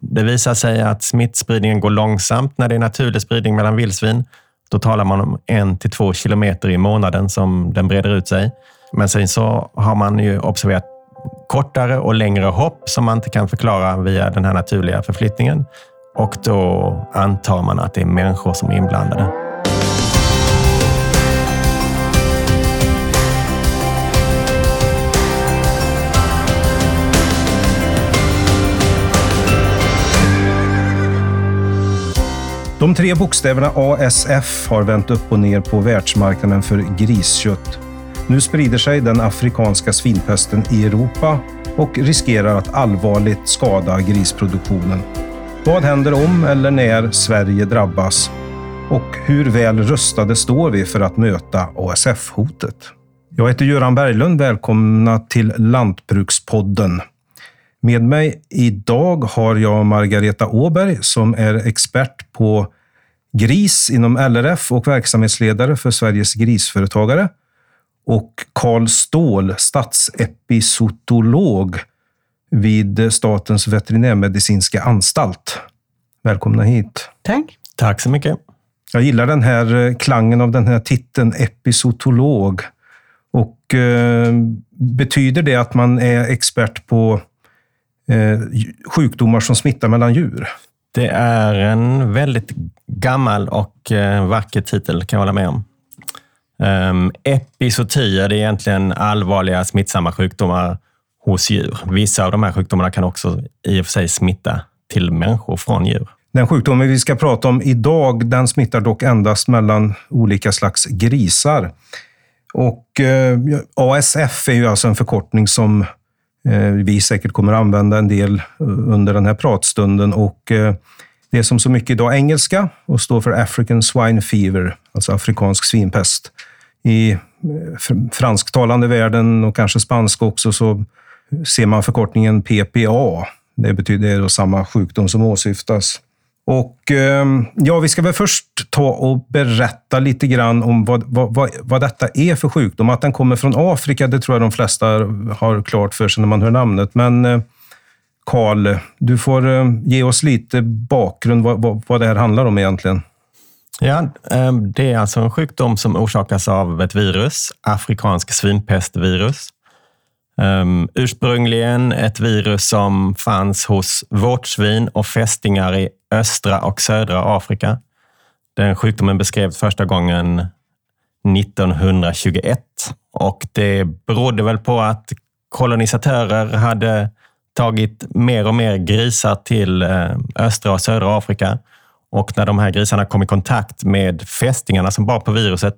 det visar sig att smittspridningen går långsamt när det är naturlig spridning mellan vildsvin. Då talar man om en till två kilometer i månaden som den breder ut sig. Men sen så har man ju observerat kortare och längre hopp som man inte kan förklara via den här naturliga förflyttningen. Och då antar man att det är människor som är inblandade. De tre bokstäverna ASF har vänt upp och ner på världsmarknaden för griskött. Nu sprider sig den afrikanska svinpesten i Europa och riskerar att allvarligt skada grisproduktionen. Vad händer om eller när Sverige drabbas? Och hur väl rustade står vi för att möta ASF-hotet? Jag heter Göran Berglund. Välkomna till Lantbrukspodden. Med mig idag har jag Margareta Åberg som är expert på gris inom LRF och verksamhetsledare för Sveriges grisföretagare. Och Karl Ståhl, statsepisotolog vid Statens veterinärmedicinska anstalt. Välkomna hit. Tack. Tack så mycket. Jag gillar den här klangen av den här titeln, episotolog. Och eh, Betyder det att man är expert på eh, sjukdomar som smittar mellan djur? Det är en väldigt gammal och eh, vacker titel, kan jag hålla med om. Um, epizotier det är egentligen allvarliga smittsamma sjukdomar hos djur. Vissa av de här sjukdomarna kan också i och för sig smitta till människor från djur. Den sjukdomen vi ska prata om idag, den smittar dock endast mellan olika slags grisar. Och eh, ASF är ju alltså en förkortning som Eh, vi säkert kommer använda en del eh, under den här pratstunden. Och, eh, det är som så mycket idag engelska och står för African Swine Fever, alltså afrikansk svinpest. I fransktalande världen och kanske spanska också så ser man förkortningen PPA. Det betyder då samma sjukdom som åsyftas. Och ehm, ja, Vi ska väl först ta och berätta lite grann om vad, vad, vad detta är för sjukdom. Att den kommer från Afrika, det tror jag de flesta har klart för sig när man hör namnet. Men eh, Karl, du får eh, ge oss lite bakgrund vad, vad, vad det här handlar om egentligen. Ja, ehm, det är alltså en sjukdom som orsakas av ett virus, afrikansk svinpestvirus. Um, ursprungligen ett virus som fanns hos vårtsvin och fästingar i östra och södra Afrika. Den sjukdomen beskrevs första gången 1921 och det berodde väl på att kolonisatörer hade tagit mer och mer grisar till eh, östra och södra Afrika. Och när de här grisarna kom i kontakt med fästingarna som bar på viruset,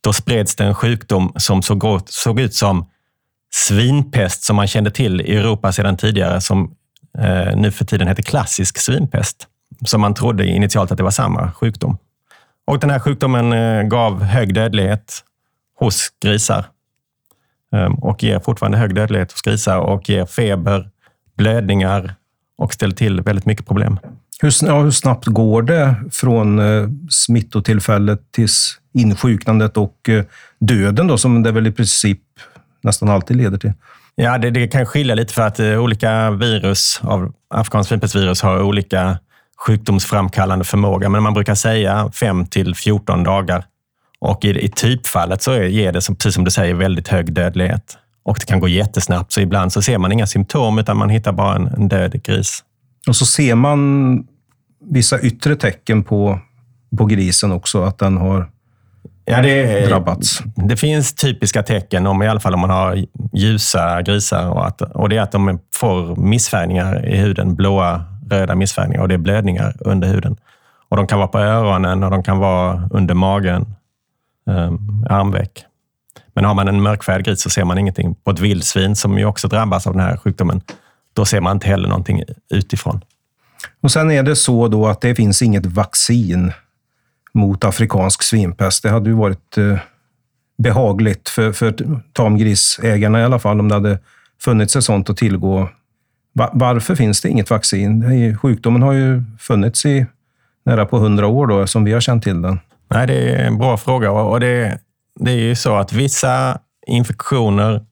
då spreds det en sjukdom som såg, såg ut som svinpest som man kände till i Europa sedan tidigare, som eh, nu för tiden heter klassisk svinpest. Som man trodde initialt att det var samma sjukdom. Och den här sjukdomen eh, gav hög dödlighet hos grisar ehm, och ger fortfarande hög dödlighet hos grisar och ger feber, blödningar och ställer till väldigt mycket problem. Hur, ja, hur snabbt går det från eh, smittotillfället till insjuknandet och eh, döden då, som det väl i princip nästan alltid leder till? Ja, det, det kan skilja lite för att eh, olika virus av afrikansk svinpestvirus har olika sjukdomsframkallande förmåga, men man brukar säga 5 till 14 dagar. Och i, i typfallet så ger det, som, precis som du säger, väldigt hög dödlighet. Och det kan gå jättesnabbt, så ibland så ser man inga symptom, utan man hittar bara en, en död gris. Och så ser man vissa yttre tecken på, på grisen också, att den har ja, det, drabbats. Det finns typiska tecken, om, i alla fall om man har ljusa grisar. Och, att, och det är att de får missfärgningar i huden, blåa, röda missfärgningar och det är blödningar under huden. Och De kan vara på öronen och de kan vara under magen, um, armveck. Men har man en mörkfärgad gris så ser man ingenting. På ett vildsvin som ju också drabbas av den här sjukdomen, då ser man inte heller någonting utifrån. Och Sen är det så då att det finns inget vaccin mot afrikansk svinpest. Det hade ju varit eh, behagligt för, för tamgrisägarna i alla fall om det hade funnits ett sånt att tillgå. varför finns det inget vaccin? Sjukdomen har ju funnits i nära på hundra år då, som vi har känt till den. Nej, det är en bra fråga och det, det är ju så att vissa infektioner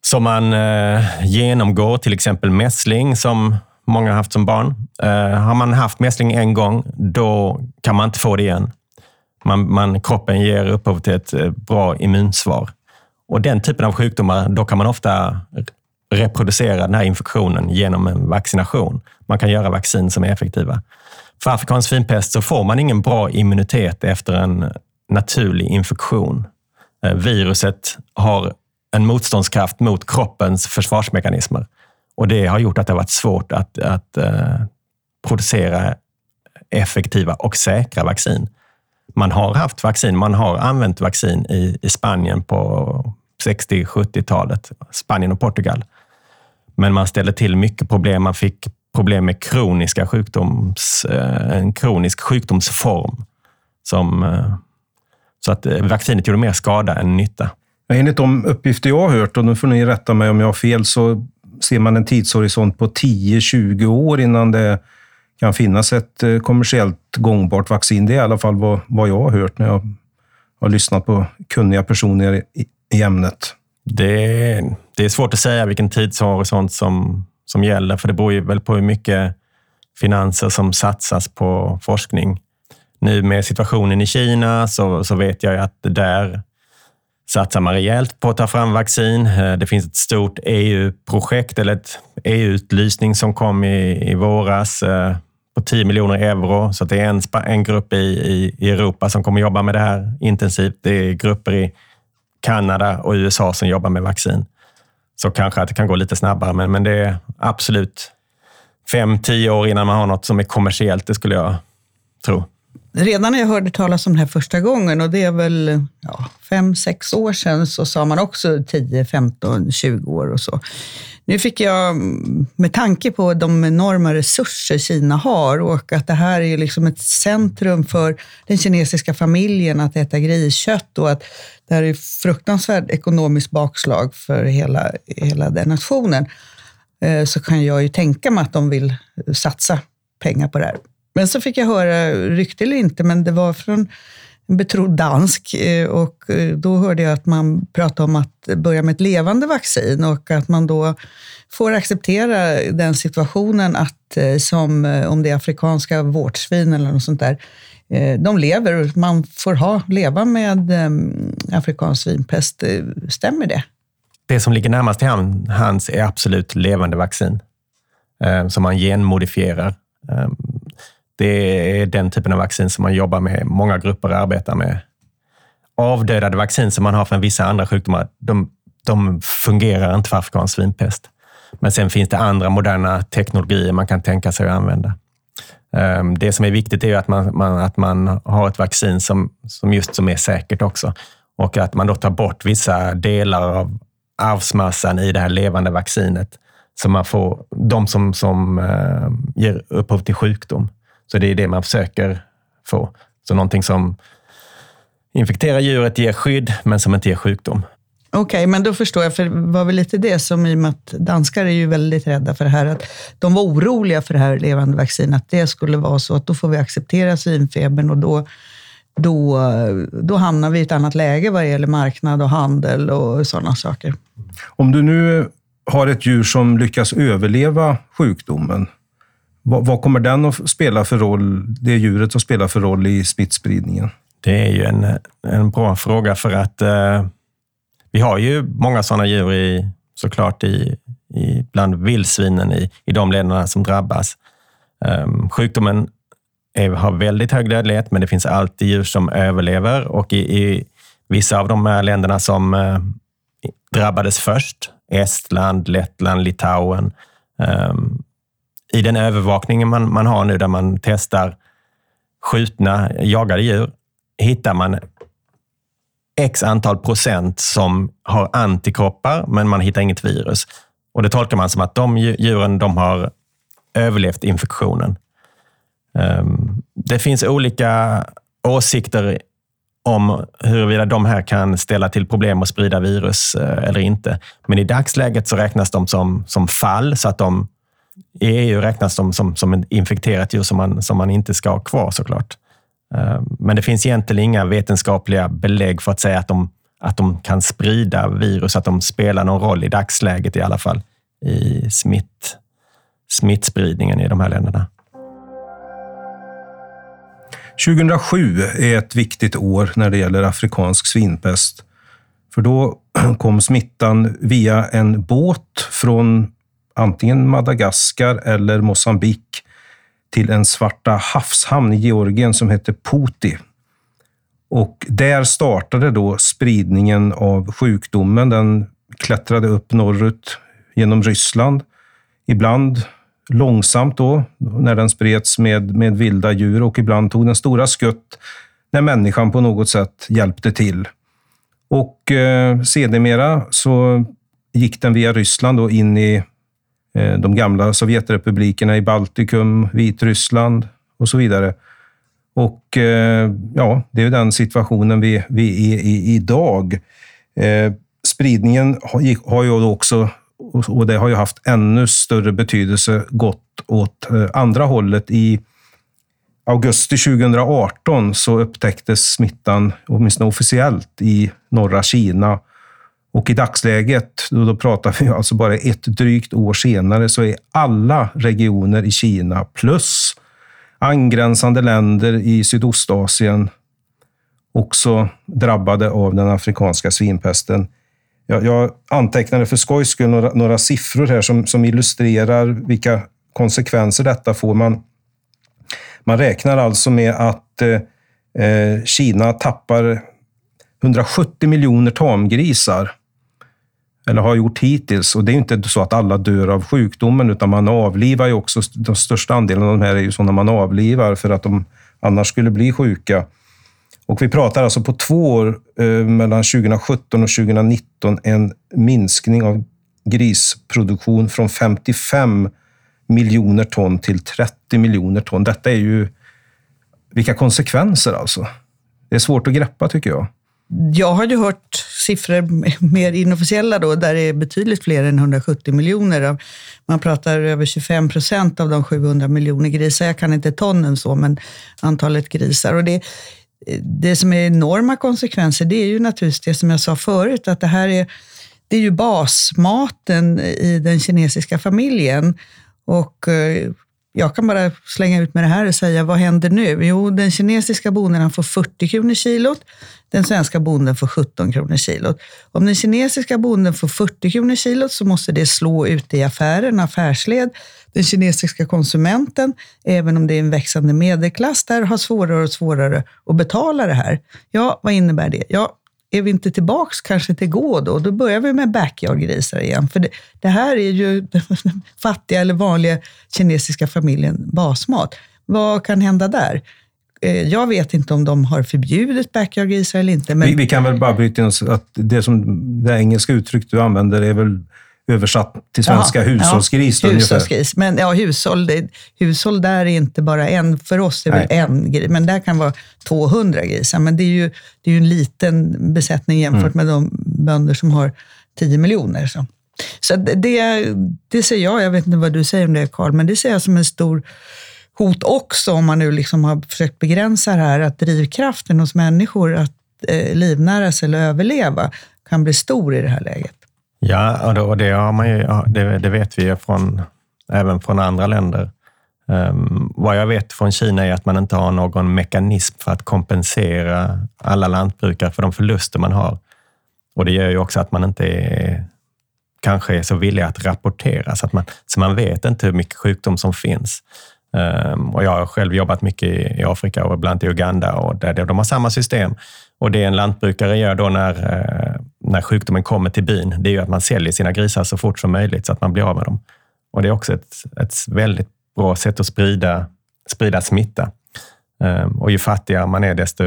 som man eh, genomgår, till exempel mässling som Många har haft som barn. Eh, har man haft mässling en gång, då kan man inte få det igen. Man, man, kroppen ger upphov till ett eh, bra immunsvar. Och den typen av sjukdomar, då kan man ofta reproducera den här infektionen genom en vaccination. Man kan göra vaccin som är effektiva. För afrikansk svinpest så får man ingen bra immunitet efter en naturlig infektion. Eh, viruset har en motståndskraft mot kroppens försvarsmekanismer. Och Det har gjort att det har varit svårt att, att eh, producera effektiva och säkra vaccin. Man har haft vaccin, man har använt vaccin i, i Spanien på 60-70-talet, Spanien och Portugal. Men man ställde till mycket problem. Man fick problem med kroniska sjukdoms, eh, en kronisk sjukdomsform. Som, eh, så att vaccinet gjorde mer skada än nytta. Enligt de uppgifter jag har hört, och nu får ni rätta mig om jag har fel, så ser man en tidshorisont på 10-20 år innan det kan finnas ett eh, kommersiellt gångbart vaccin. Det är i alla fall vad, vad jag har hört när jag har lyssnat på kunniga personer i, i ämnet. Det, det är svårt att säga vilken tidshorisont som, som gäller, för det beror ju väl på hur mycket finanser som satsas på forskning. Nu med situationen i Kina så, så vet jag att där satsar man rejält på att ta fram vaccin. Eh, det finns ett stort EU-projekt eller ett EU-utlysning som kom i, i våras eh, på 10 miljoner euro. Så det är en, en grupp i, i, i Europa som kommer jobba med det här intensivt. Det är grupper i Kanada och USA som jobbar med vaccin. Så kanske att det kan gå lite snabbare, men, men det är absolut fem, tio år innan man har något som är kommersiellt, det skulle jag tro redan när jag hörde talas om det här första gången, och det är väl ja, fem, sex år sedan, så sa man också 10, 15, 20 år och så. Nu fick jag, med tanke på de enorma resurser Kina har och att det här är liksom ett centrum för den kinesiska familjen att äta griskött och att det här är fruktansvärt ekonomiskt bakslag för hela, hela den nationen, eh, så kan jag ju tänka mig att de vill satsa pengar på det här. Men så fick jag höra, rykte eller inte, men det var från en betrodd dansk eh, och eh, då hörde jag att man pratade om att börja med ett levande vaccin och att man då får acceptera den situationen att eh, som om det är afrikanska vårtsvin eller något sånt där, de lever, och man får ha, leva med ehm, afrikansk svinpest. Stämmer det? Det som ligger närmast till hands är absolut levande vaccin som man genmodifierar ehm, det är den typen av vaccin som man jobbar med. Många grupper arbetar med. Avdödade vaccin som man har för vissa andra sjukdomar, de, de fungerar inte för afrikansk svinpest. Men sen finns det andra moderna teknologier man kan tänka sig att använda. Ehm, det som är viktigt är att man, man, att man har ett vaccin som, som just som är säkert också. Och att man då tar bort vissa delar av arvsmassan i det här levande vaccinet. Så man får de som, som ehm, ger upphov till sjukdom. Så det är det man försöker få. Så någonting som infekterar djuret ger skydd, men som inte ger sjukdom. Okej, okay, men då förstår jag, för det var väl lite det som i och med att danskar är ju väldigt rädda för det här, att de var oroliga för det här levande vaccinet, att det skulle vara så att då får vi acceptera svinfebern och då, då, då hamnar vi i ett annat läge vad gäller marknad och handel och sådana saker. Om du nu har ett djur som lyckas överleva sjukdomen, vad, vad, kommer den att spela för roll, det djuret att spela för roll i smittspridningen? Det är ju en, en bra fråga för att eh, vi har ju många sådana djur i, såklart i, i bland vildsvinen i, i de länderna som drabbas. Eh, sjukdomen är, har väldigt hög dödlighet, men det finns alltid djur som överlever och i, i vissa av de här länderna som eh, drabbades först, Estland, Lettland, Litauen, ehm, i den övervakningen man, man har nu där man testar skjutna, jagade djur, hittar man x antal procent som har antikroppar, men man hittar inget virus. Och Det tolkar man som att de djuren de har överlevt infektionen. Ehm, det finns olika åsikter om huruvida de här kan ställa till problem och sprida virus eh, eller inte. Men i dagsläget så räknas de som, som fall, så att de i EU räknas de som, som ett infekterat djur som man, som man inte ska ha kvar såklart. Eh, men det finns egentligen inga vetenskapliga belägg för att säga att de, att de kan sprida virus, att de spelar någon roll i dagsläget i alla fall i smitt, smittspridningen i de här länderna. 2007 är ett viktigt år när det gäller afrikansk svinpest. För då kom smittan via en båt från antingen Madagaskar eller Mosambik till en Svarta havshamn i Georgien som hette Puti. Och där startade då spridningen av sjukdomen. Den klättrade upp norrut genom Ryssland. Ibland långsamt då, när den spreds med, med vilda djur och ibland tog den stora skutt när människan på något sätt hjälpte till. Och eh, sedermera så gick den via Ryssland och in i Eh, de gamla Sovjetrepublikerna i Baltikum, Vitryssland och så vidare. Och eh, ja, det är den situationen vi, vi är i idag. Eh, spridningen har, ju också, och det har ju haft ännu större betydelse, gått åt andra hållet. I augusti 2018 så upptäcktes smittan, åtminstone officiellt, i norra Kina. Och i dagsläget, då, då pratar vi alltså bara ett drygt år senare, så är alla regioner i Kina plus angränsande länder i Sydostasien också drabbade av den afrikanska svinpesten. Jag, jag antecknade för skojs skull några, några siffror här som, som illustrerar vilka konsekvenser detta får. Man, man räknar alltså med att eh, eh Kina tappar 170 miljoner tamgrisar eller har gjort hittills. Och det är inte så att alla dör av sjukdomen, utan man avlivar ju också. Den största andelen av de här är ju sådana man avlivar för att de annars skulle bli sjuka. Och vi pratar alltså på två år, eh, mellan 2017 och 2019, en minskning av grisproduktion från 55 miljoner ton till 30 miljoner ton. Detta är ju... Vilka konsekvenser alltså. Det är svårt att greppa tycker jag. Jag har ju hört siffror mer inofficiella då, där det är betydligt fler än 170 miljoner. Man pratar över 25 procent av de 700 miljoner grisar. Jag kan inte tonnen så, men antalet grisar. Och det, det som är enorma konsekvenser, det är ju naturligtvis det som jag sa förut, att det här är, det är ju basmaten i den kinesiska familjen. Och eh, jag kan bara slänga ut med det här och säga, vad händer nu? Jo, den kinesiska bonden får 40 kronor kilot, den svenska bonden får 17 kronor kilot. Om den kinesiska bonden får 40 kronor kilot så måste det slå ut i affären, affärsled. Den kinesiska konsumenten, även om det är en växande medelklass, där har svårare och svårare att betala det här. Ja, vad innebär det? Ja, är vi inte tillbaks kanske till gå då? Då börjar vi med backyardgrisar igen. För det, det, här är ju den fattiga eller vanliga kinesiska familjen basmat. Vad kan hända där? Eh, jag vet inte om de har förbjudit backyardgrisar eller inte. Men... Vi, vi, kan väl bara bryta in att det, som, det engelska uttryck du använder är väl översatt till svenska Aha, hushållsgris. Ja, hushållsgris. Men ja, hushåll, det, hushåll där är inte bara en. För oss är det en gris, men där kan vara 200 grisar. Men det är ju, det är ju en liten besättning jämfört mm. med de bönder som har 10 miljoner. Så, så det, det ser jag, jag vet inte vad du säger om det Karl, men det ser jag som en stor hot också, om man nu liksom har försökt begränsa det här, att drivkraften hos människor att eh, livnära sig eller överleva kan bli stor i det här läget. Ja, och det, och det, har man ju, det, det, vet vi ju från, även från andra länder. Um, vad jag vet från Kina är att man inte har någon mekanism för att kompensera alla lantbrukare för de förluster man har. Och det gör ju också att man inte är, kanske är så villig att rapportera, så, att man, så man vet inte hur mycket sjukdom som finns. Um, och jag har själv jobbat mycket i, i Afrika och bland annat i Uganda och där de har samma system. Och det en lantbrukare gör då när, eh, när sjukdomen kommer till byn, det är ju att man säljer sina grisar så fort som möjligt så att man blir av med dem. Och det är också ett, ett väldigt bra sätt att sprida, sprida smitta. Ehm, och ju fattigare man är, desto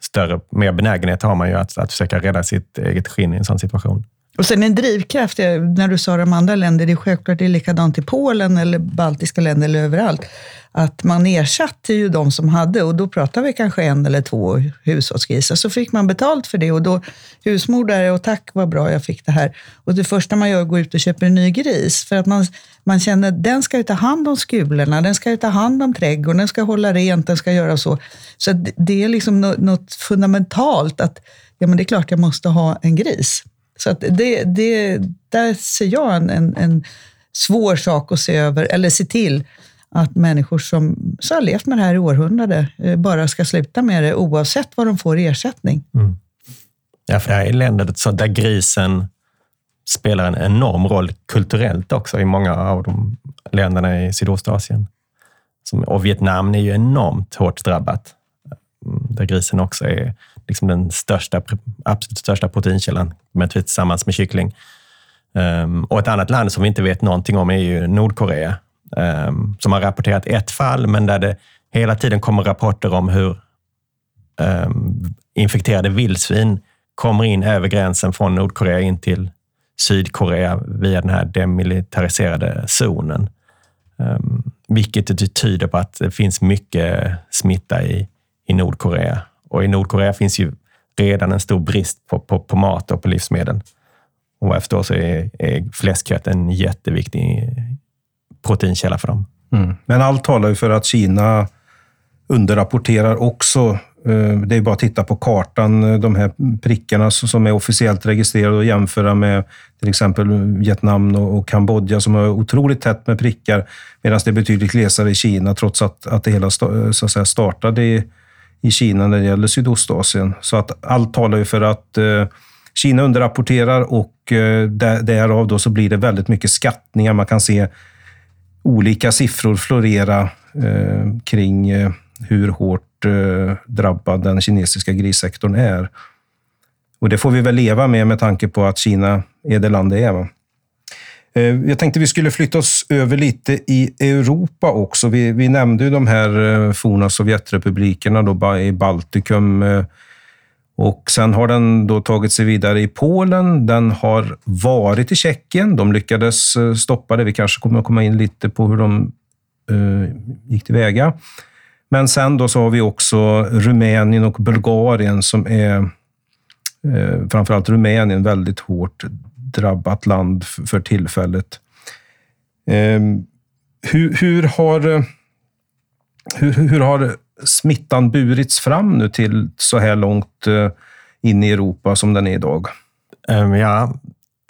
större, mer benägenhet har man ju att, att försöka rädda sitt eget skinn i en sån situation. Och sen en drivkraft, när du sa de andra länder, det är självklart det är likadant i Polen eller baltiska länder eller överallt att man ersatte ju de som hade, och då pratar vi kanske en eller två hushållsgrisar, så fick man betalt för det och då husmordare och tack vad bra jag fick det här. Och det första man gör är att gå ut och köpa en ny gris, för att man, man känner att den ska ju ta hand om skulorna, den ska ju ta hand om trädgården, den ska hålla rent, den ska göra så. Så det är liksom något fundamentalt att, ja men det är klart jag måste ha en gris. Så att det, det, där ser jag en, en, en svår sak att se över, eller se till att människor som, som har levt med det här i århundrade eh, bara ska sluta med det oavsett vad de får i ersättning. Mm. Ja, för det här är länder så där grisen spelar en enorm roll kulturellt också i många av de länderna i Sydostasien. och Vietnam är ju enormt hårt drabbat, mm, där grisen också är liksom den största, absolut största proteinkällan, tillsammans med kyckling. Um, och ett annat land som vi inte vet någonting om är ju Nordkorea, um, som har rapporterat ett fall, men där det hela tiden kommer rapporter om hur um, infekterade vildsvin kommer in över gränsen från Nordkorea in till Sydkorea via den här demilitariserade zonen. Um, vilket tyder på att det finns mycket smitta i, i Nordkorea. Och i Nordkorea finns ju redan en stor brist på, på, på mat och på livsmedel. Och vad jag förstår så är, är fläskkött en jätteviktig proteinkälla för dem. Mm. Men allt talar ju för att Kina underrapporterar också eh, det är bara att titta på kartan, eh, de här prickarna som är officiellt registrerade och jämföra med till exempel Vietnam och Kambodja som har otroligt tätt med prickar, medan det är betydligt glesare i Kina, trots att, att det hela eh, så att säga, startade i, i Kina när det gäller Sydostasien. Så att allt talar ju för att eh, Kina underrapporterar och eh, därav då så blir det väldigt mycket skattningar. Man kan se olika siffror florera eh, kring hur hårt drabbad den kinesiska grissektorn är. Och det får vi väl leva med med tanke på att Kina är det land det är. Va? Eh, jag tänkte vi skulle flytta oss över lite i Europa också. Vi, vi nämnde ju de här eh, forna Sovjetrepublikerna då, i Baltikum. Eh, och sen har den då tagit sig vidare i Polen. Den har varit i Tjeckien. De lyckades stoppa det. Vi kanske kommer att komma in lite på hur de uh, gick tillväga. Men sen då så har vi också Rumänien och Bulgarien som är, eh, framförallt Rumänien, väldigt hårt drabbat land för tillfället. Ehm, hur, hur, har, hur, hur har smittan burits fram nu till så här långt eh, in i Europa som den är idag? Ehm, ja,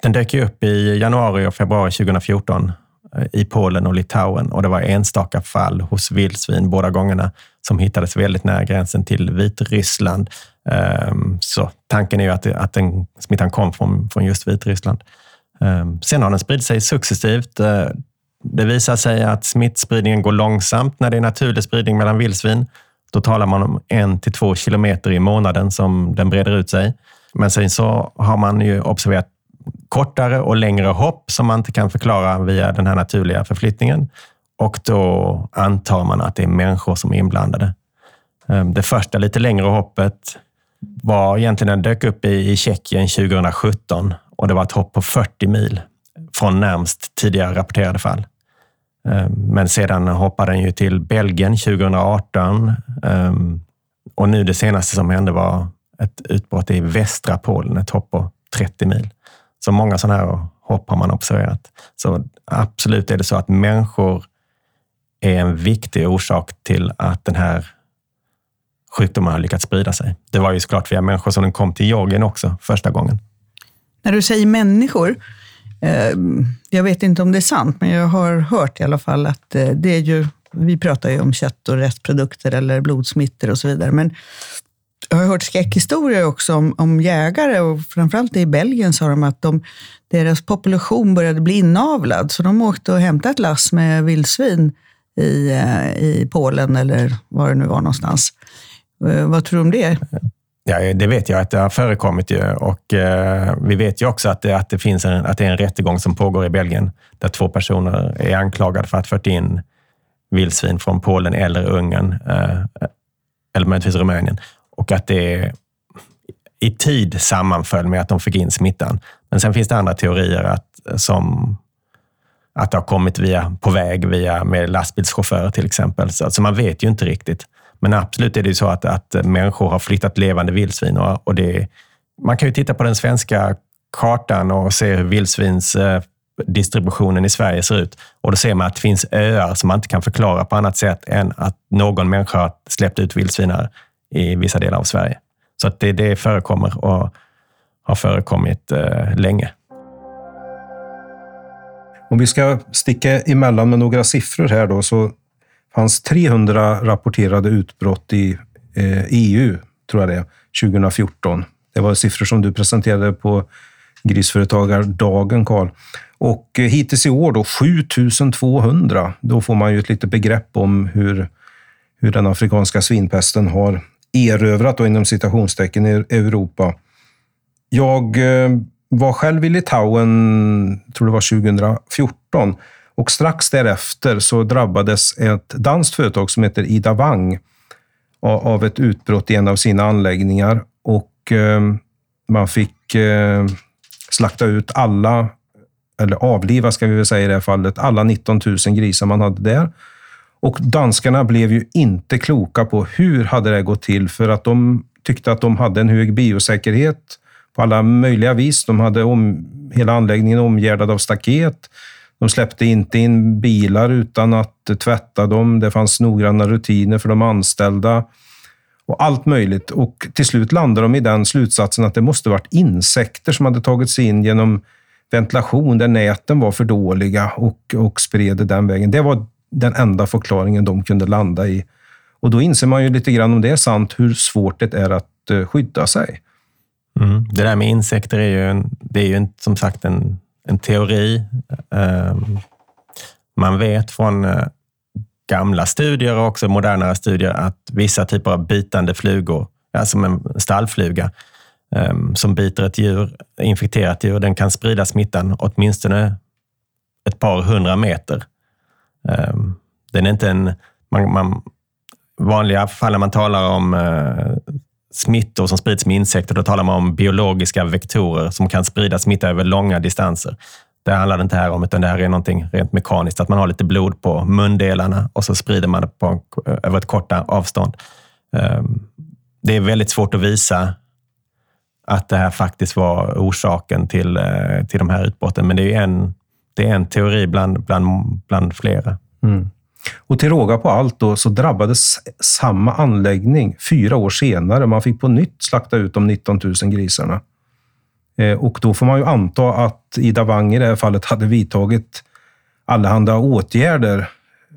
den dök upp i januari och februari 2014 eh, i Polen och Litauen och det var enstaka fall hos vildsvin båda gångerna som hittades väldigt nära gränsen till Vitryssland. Ehm, så tanken är ju att, att den smittan kom från, från just Vitryssland. Ehm, sen har den spridit sig successivt. Eh, det visar sig att smittspridningen går långsamt när det är naturlig spridning mellan vildsvin. Då talar man om en till två kilometer i månaden som den breder ut sig. Men sen så har man ju observerat kortare och längre hopp som man inte kan förklara via den här naturliga förflyttningen. Och då antar man att det är människor som är inblandade. Ehm, det första lite längre hoppet var egentligen den dök upp i Tjeckien 2017 och det var ett hopp på 40 mil från närmst tidigare rapporterade fall. Ehm, men sedan hoppade den ju till Belgien 2018 ehm, och nu det senaste som hände var ett utbrott i västra Polen, ett hopp på 30 mil. Så många sådana här hopp har man observerat. Så absolut är det så att människor är en viktig orsak till att den här sjukdomen har lyckats sprida sig. Det var ju såklart via människor som den kom till yogin också första gången. När du säger människor, eh, jag vet inte om det är sant, men jag har hört i alla fall att eh, det är ju, vi pratar ju om kött och restprodukter eller blodsmittor och så vidare, men jag har hört skräckhistorier också om, om jägare och framförallt i Belgien sa de att de, deras population började bli inavlad, så de åkte och hämtade ett lass med vildsvin i, eh, i Polen eller var det nu var någonstans. Eh, vad tror du om det? Ja, det vet jag att det har förekommit ju. och eh, vi vet ju också att det, att det finns en, att det är en rättegång som pågår i Belgien där två personer är anklagade för att ha fört in vildsvin från Polen eller Ungern eh, eller möjligtvis Rumänien och att det i tid sammanföll med att de fick in smittan. Men sen finns det andra teorier att, som att det har kommit via, på väg via med lastbilschaufförer till exempel. Så så man vet ju inte riktigt. Men absolut är det så att, att människor har flyttat levande vildsvin. Och, och det, man kan ju titta på den svenska kartan och se hur vildsvinsdistributionen eh, i Sverige ser ut. Och då ser man att det finns öar som man inte kan förklara på annat sätt än att någon människa har släppt ut vildsvin här i vissa delar av Sverige. Så att det, det förekommer och har förekommit eh, länge. Om vi ska sticka emellan med några siffror här då, så fanns 300 rapporterade utbrott i eh, EU, tror jag det är, 2014. Det var siffror som du presenterade på Grisföretagardagen, Karl. Och eh, hittills i år då 7200. Då får man ju ett litet begrepp om hur, hur den afrikanska svinpesten har erövrat då, inom citationstecken i Europa. Jag eh, var själv i Litauen, tror det var 2014, och strax därefter så drabbades ett danskt företag som heter Ida Wang av ett utbrott i en av sina anläggningar och eh, man fick eh, slakta ut alla, eller avliva ska vi väl säga i det här fallet, alla 19 000 grisar man hade där. Och danskarna blev ju inte kloka på hur hade det gått till för att de tyckte att de hade en hög biosäkerhet på alla möjliga vis. De hade om, hela anläggningen omgärdad av staket. De släppte inte in bilar utan att tvätta dem. Det fanns noggranna rutiner för de anställda och allt möjligt. Och till slut landade de i den slutsatsen att det måste varit insekter som hade tagit sig in genom ventilation där näten var för dåliga och, och spred den vägen. Det var den enda förklaringen de kunde landa i. Och då inser man ju lite grann, om det är sant, hur svårt det är att eh, skydda sig. Mm. Det där med insekter är ju, en, det är ju som sagt en, en teori. Ehm, man vet från eh, gamla studier och också modernare studier att vissa typer av bitande flugor, ja, som en stallfluga, ehm, som biter ett djur, infekterat djur, den kan sprida smittan åtminstone ett par hundra meter. Ehm, den är inte en... Man, man, vanliga fall när man talar om eh, smittor som sprids med insekter, då talar man om biologiska vektorer som kan sprida smitta över långa distanser. Det handlar det inte här om, utan det här är någonting rent mekaniskt, att man har lite blod på mundelarna och så sprider man det på, över ett kort avstånd. Ehm, det är väldigt svårt att visa att det här faktiskt var orsaken till, eh, till de här utbrotten, men det är en, det är en teori bland, bland, bland flera. Mm. Och till råga på allt då, så drabbades samma anläggning fyra år senare. Man fick på nytt slakta ut de 19 000 grisarna. Eh, och då får man ju anta att Ida Wang i det här fallet hade vidtagit allehanda åtgärder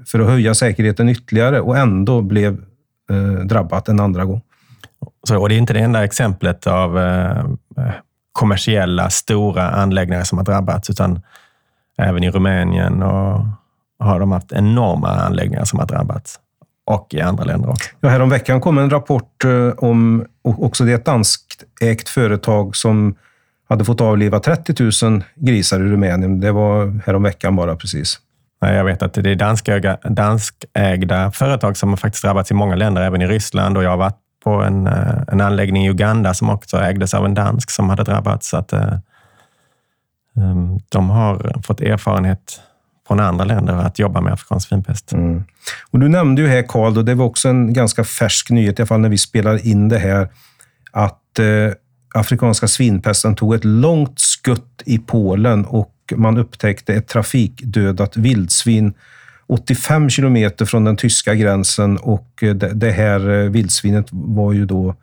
för att höja säkerheten ytterligare och ändå blev eh, drabbat en andra gång. Så, och det är inte det enda exemplet av eh, kommersiella stora anläggningar som har drabbats, utan även i Rumänien och har de haft enorma anläggningar som har drabbats. Och i andra länder också. Ja, häromveckan kom en rapport eh, om, också det ett danskt ägt företag som hade fått avliva 30 000 grisar i Rumänien. Det var häromveckan bara precis. Jag vet att det är danskägda, danskägda företag som har faktiskt drabbats i många länder, även i Ryssland. Och jag har varit på en, eh, en anläggning i Uganda som också ägdes av en dansk som hade drabbats. Så att, um, de har fått erfarenhet från andra länder att jobba med afrikansk svinpest. Mm. Och du nämnde ju här, Karl, och det var också en ganska färsk nyhet, i alla fall när vi spelar in det här, att eh, afrikanska svinpesten tog ett långt skutt i Polen och man upptäckte ett trafikdödat vildsvin 85 kilometer från den tyska gränsen och eh, det, det här eh, vildsvinet var ju då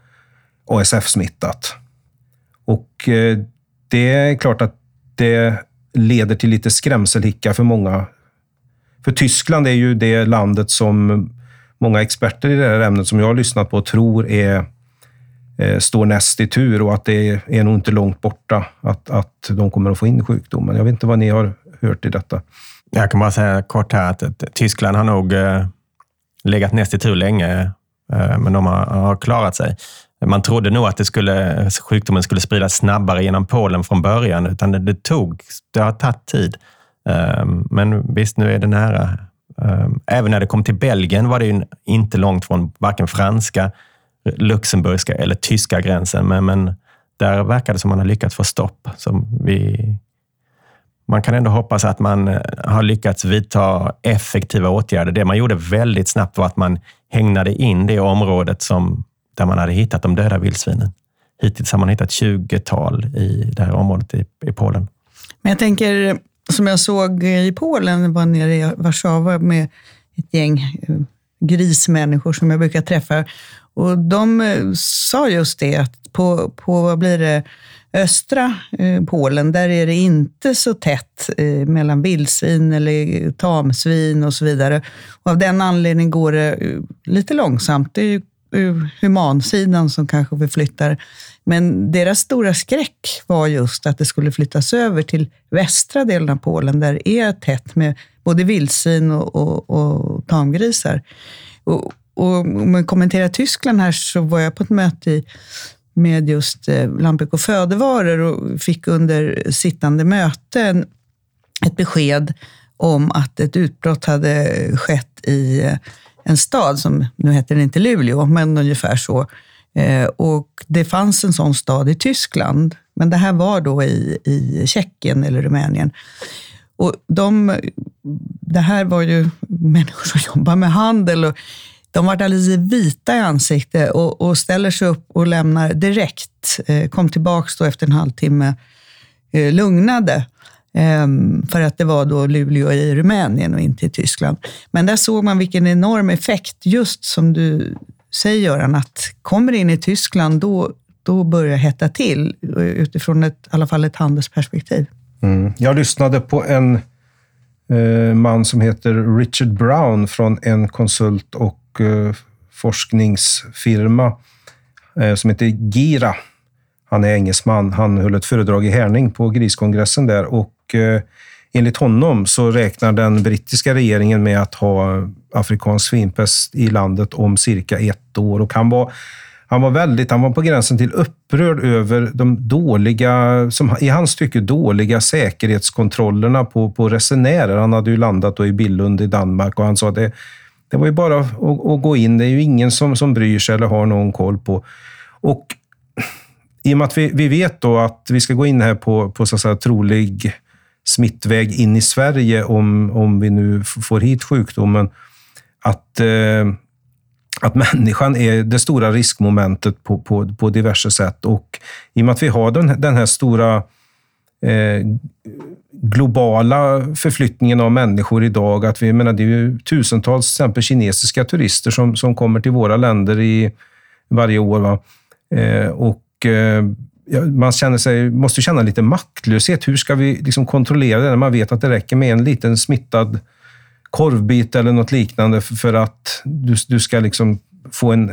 ASF-smittat. Och eh, det är klart att det leder till lite skrämselhicka för många. För Tyskland är ju det landet som många experter i det här ämnet som jag har lyssnat på tror är, eh, står näst i tur och att det är nog inte långt borta att, att de kommer att få in sjukdomen. Jag vet inte vad ni har hört i detta. Jag kan bara säga kort här att, att Tyskland har nog eh, legat näst i tur länge, eh, men de har, har klarat sig. Man trodde nog att det skulle, sjukdomen skulle spridas snabbare genom Polen från början, utan det, det tog, det har tagit tid. Ehm, men visst, nu är det nära. Ehm, även när det kom till Belgien var det inte långt från varken franska, luxemburgska eller tyska gränsen, men, men där verkar det som man har lyckats få stopp. Så vi, man kan ändå hoppas att man eh, har lyckats vidta effektiva åtgärder. Det man gjorde väldigt snabbt var att man hägnade in det området som där man hade hittat de döda vildsvinen. Hittills har man hittat 20-tal i det här området i, i Polen. Men jag tänker, som jag såg i Polen, var nere i Warszawa med ett gäng eh, grismänniskor som jag brukar träffa. Och de eh, sa just det, att på, på vad blir det, östra eh, Polen, där är det inte så tätt mellan vildsvin eller tamsvin och så vidare. Och av den anledningen går det lite långsamt. Det är Eh, humansidan som kanske förflyttar. Men deras stora skräck var just att det skulle flyttas över till västra delen av Polen, där det är tätt med både vildsvin och, och, och tamgrisar. Och, och om man kommenterar Tyskland här så var jag på ett möte i, med just eh, lantbruk och födevaror och fick under sittande möte ett besked om att ett utbrott hade skett i eh, en stad som, nu heter den inte Luleå, men ungefär så. Eh, och det fanns en sån stad i Tyskland, men det här var då i, i Tjeckien eller Rumänien. Och de, det här var ju människor som jobbar med handel och de var alldeles vita i ansiktet och, och ställer sig upp och lämnar direkt. Eh, kom tillbaka då efter en halvtimme eh, lugnade. Ehm, för att det var då Luleå i Rumänien och inte i Tyskland. Men där såg man vilken enorm effekt, just som du säger Göran, att kommer det in i Tyskland, då, då börjar hetta till eh, utifrån ett, i alla fall ett handelsperspektiv. Mm. Jag lyssnade på en eh, man som heter Richard Brown från en konsult och eh, forskningsfirma eh, som heter Gira. Han är engelsman. Han höll ett föredrag i Härning på griskongressen där och eh, enligt honom så räknar den brittiska regeringen med att ha afrikansk svinpest i landet om cirka ett år och han var han var väldigt, han var på gränsen till upprörd över de dåliga, som i hans tycke dåliga säkerhetskontrollerna på, på resenärer. Han hade ju landat i Billund i Danmark och han sa att det, det var ju bara att, att, gå in. Det är ju ingen som, som bryr sig eller har någon koll på. Och i och med att vi, vi vet då att vi ska gå in här på, på så att säga, trolig smittväg in i Sverige om, om vi nu får hit sjukdomen, att, eh, att människan är det stora riskmomentet på, på, på diverse sätt. Och i och med att vi har den, den här stora eh, globala förflyttningen av människor idag. Att vi, menar, det är ju tusentals exempel kinesiska turister som, som kommer till våra länder i, varje år. Va? Eh, och eh, man känner sig, måste känna lite maktlöshet. Hur ska vi liksom kontrollera det när man vet att det räcker med en liten smittad korvbit eller något liknande för att du, du ska liksom få en,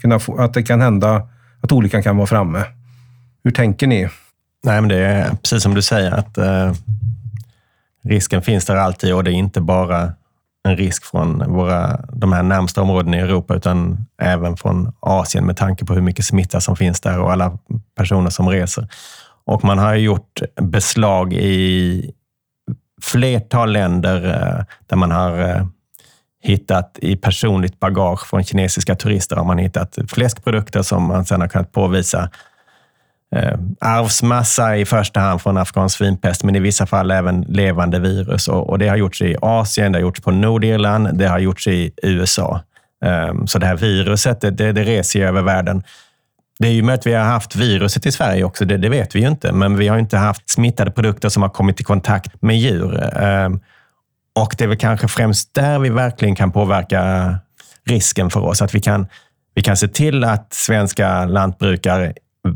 kunna få, att det kan hända att olyckan kan vara framme. Hur tänker ni? Nej, men det är precis som du säger, att eh, risken finns där alltid och det är inte bara en risk från våra, de här närmsta områdena i Europa, utan även från Asien med tanke på hur mycket smitta som finns där och alla personer som reser. Och man har gjort beslag i flertal länder eh, där man har eh, hittat i personligt bagage från kinesiska turister har man hittat fläskprodukter som man sedan har kunnat påvisa eh, arvsmassa i första hand från afghansk svinpest, men i vissa fall även levande virus. Och, och, det har gjorts i Asien, det har gjorts på Nordirland, det har gjorts i USA. Eh, så det här viruset, det, det, det reser ju över världen. Det är ju möjligt att vi har haft viruset i Sverige också, det, det, vet vi ju inte. Men vi har inte haft smittade produkter som har kommit i kontakt med djur. Ehm, och det är väl kanske främst där vi verkligen kan påverka risken för oss. Att vi kan, vi kan se till att svenska lantbrukare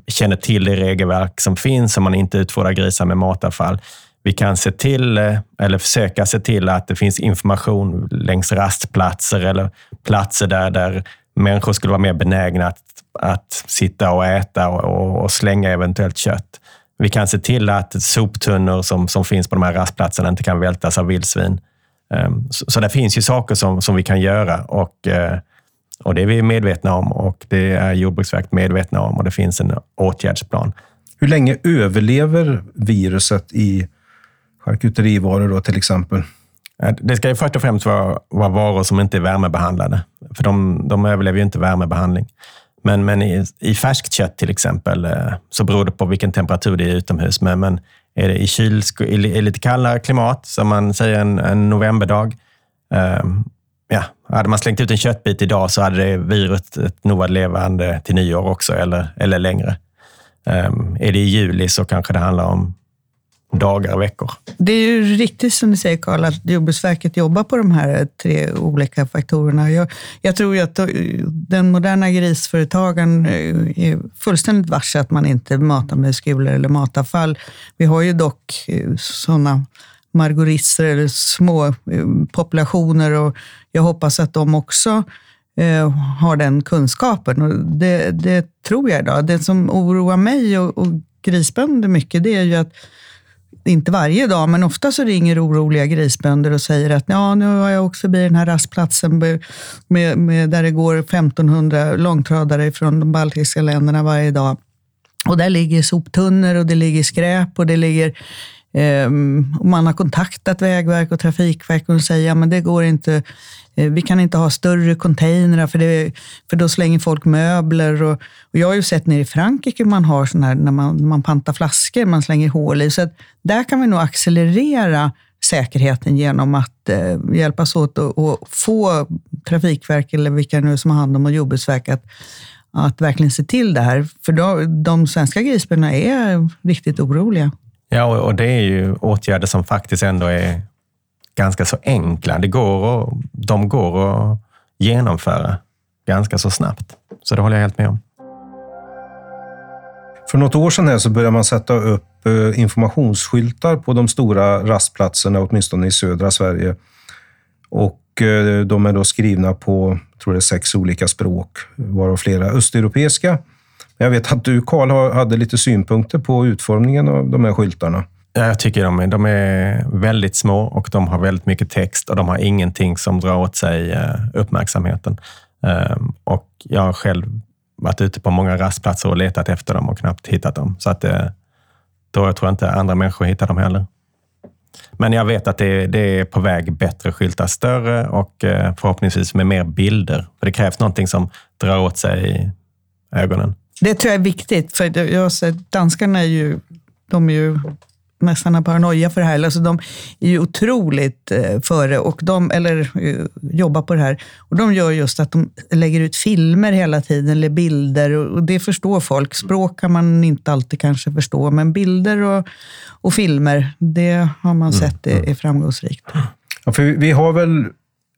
känner till det regelverk som finns så man inte utfodrar grisar med matavfall. Vi kan se till, eh, eller försöka se till att det finns information längs rastplatser eller platser där, där människor skulle vara mer benägna att, att sitta och äta och, och, slänga eventuellt kött. Vi kan se till att soptunnor som, som finns på de här rastplatserna inte kan vältas av vildsvin. Ehm, så, så det finns ju saker som, som vi kan göra och eh, och det är vi medvetna om och det är Jordbruksverket medvetna om och det finns en åtgärdsplan. Hur länge överlever viruset i charkuterivaror då, till exempel? Det ska ju först och främst vara, vara varor som inte är värmebehandlade, för de, de överlever ju inte värmebehandling. Men, men i, i färskt kött till exempel eh, så beror det på vilken temperatur det är utomhus. Men, men är det i, kyl, i lite kallare klimat, som man säger en, en novemberdag, ehm, ja, hade man slängt ut en köttbit idag så hade det viruset nog varit levande till nyår också, eller, eller längre. Um, är det i juli så kanske det handlar om dagar och veckor. Det är ju riktigt som du säger Karl, att Jordbruksverket jobbar på de här tre olika faktorerna. Jag, jag tror ju att den moderna grisföretagaren eh, är fullständigt varse att man inte matar med skulor eller matavfall. Vi har ju dock eh, sådana margorisser eller små eh, populationer och jag hoppas att de också eh, har den kunskapen. Och det, det tror jag idag. Det som oroar mig och, och grisbönder mycket, det är ju att inte varje dag, men ofta så ringer oroliga grisbönder och säger att ja, nu har jag åkt förbi den här rastplatsen med, med, där det går 1500 långtradare från de baltiska länderna varje dag. Och där ligger soptunnor och det ligger skräp och det ligger eh, Ehm, man har kontaktat Vägverket och Trafikverket och säger att ja, det går inte eh, vi kan inte ha större containrar för, det, för då slänger folk möbler. Och, och jag har ju sett nere i Frankrike man har sån här, när man, man pantar flaskor, man slänger hål i. Så där kan vi nog accelerera säkerheten genom att eh, hjälpas åt och, och, få Trafikverket, eller vilka nu som har hand om Jordbruksverket, att, att verkligen se till det här. För då, de svenska grisbönderna är riktigt oroliga. Ja, och det är ju åtgärder som faktiskt ändå är ganska så enkla. Det går och, de går att genomföra ganska så snabbt. Så det håller jag helt med om. För något år sedan här så började man sätta upp eh, informationsskyltar på de stora rastplatserna, åtminstone i södra Sverige. Och eh, de är då skrivna på, tror det är sex olika språk, varav flera östeuropeiska. Jag vet att du, Karl, hade lite synpunkter på utformningen av de här skyltarna. Jag tycker de är, de är väldigt små och de har väldigt mycket text och de har ingenting som drar åt sig eh, uppmärksamheten. Ehm, och jag har själv varit ute på många rastplatser och letat efter dem och knappt hittat dem. Så att eh, då tror jag inte andra människor hittar dem heller. Men jag vet att det, det är på väg bättre skyltar, större och eh, förhoppningsvis med mer bilder. För det krävs någonting som drar åt sig ögonen. Det tror jag är viktigt, för jag sett, danskarna är ju, de är ju nästan har paranoia för det här. Alltså de är ju otroligt eh, före, och de, eller eh, jobbar på det här. Och de gör just att de lägger ut filmer hela tiden, eller bilder. Och det förstår folk. Språk kan man inte alltid kanske förstå, men bilder och, och filmer, det har man mm, sett är, mm. är framgångsrikt. Ja, för vi har väl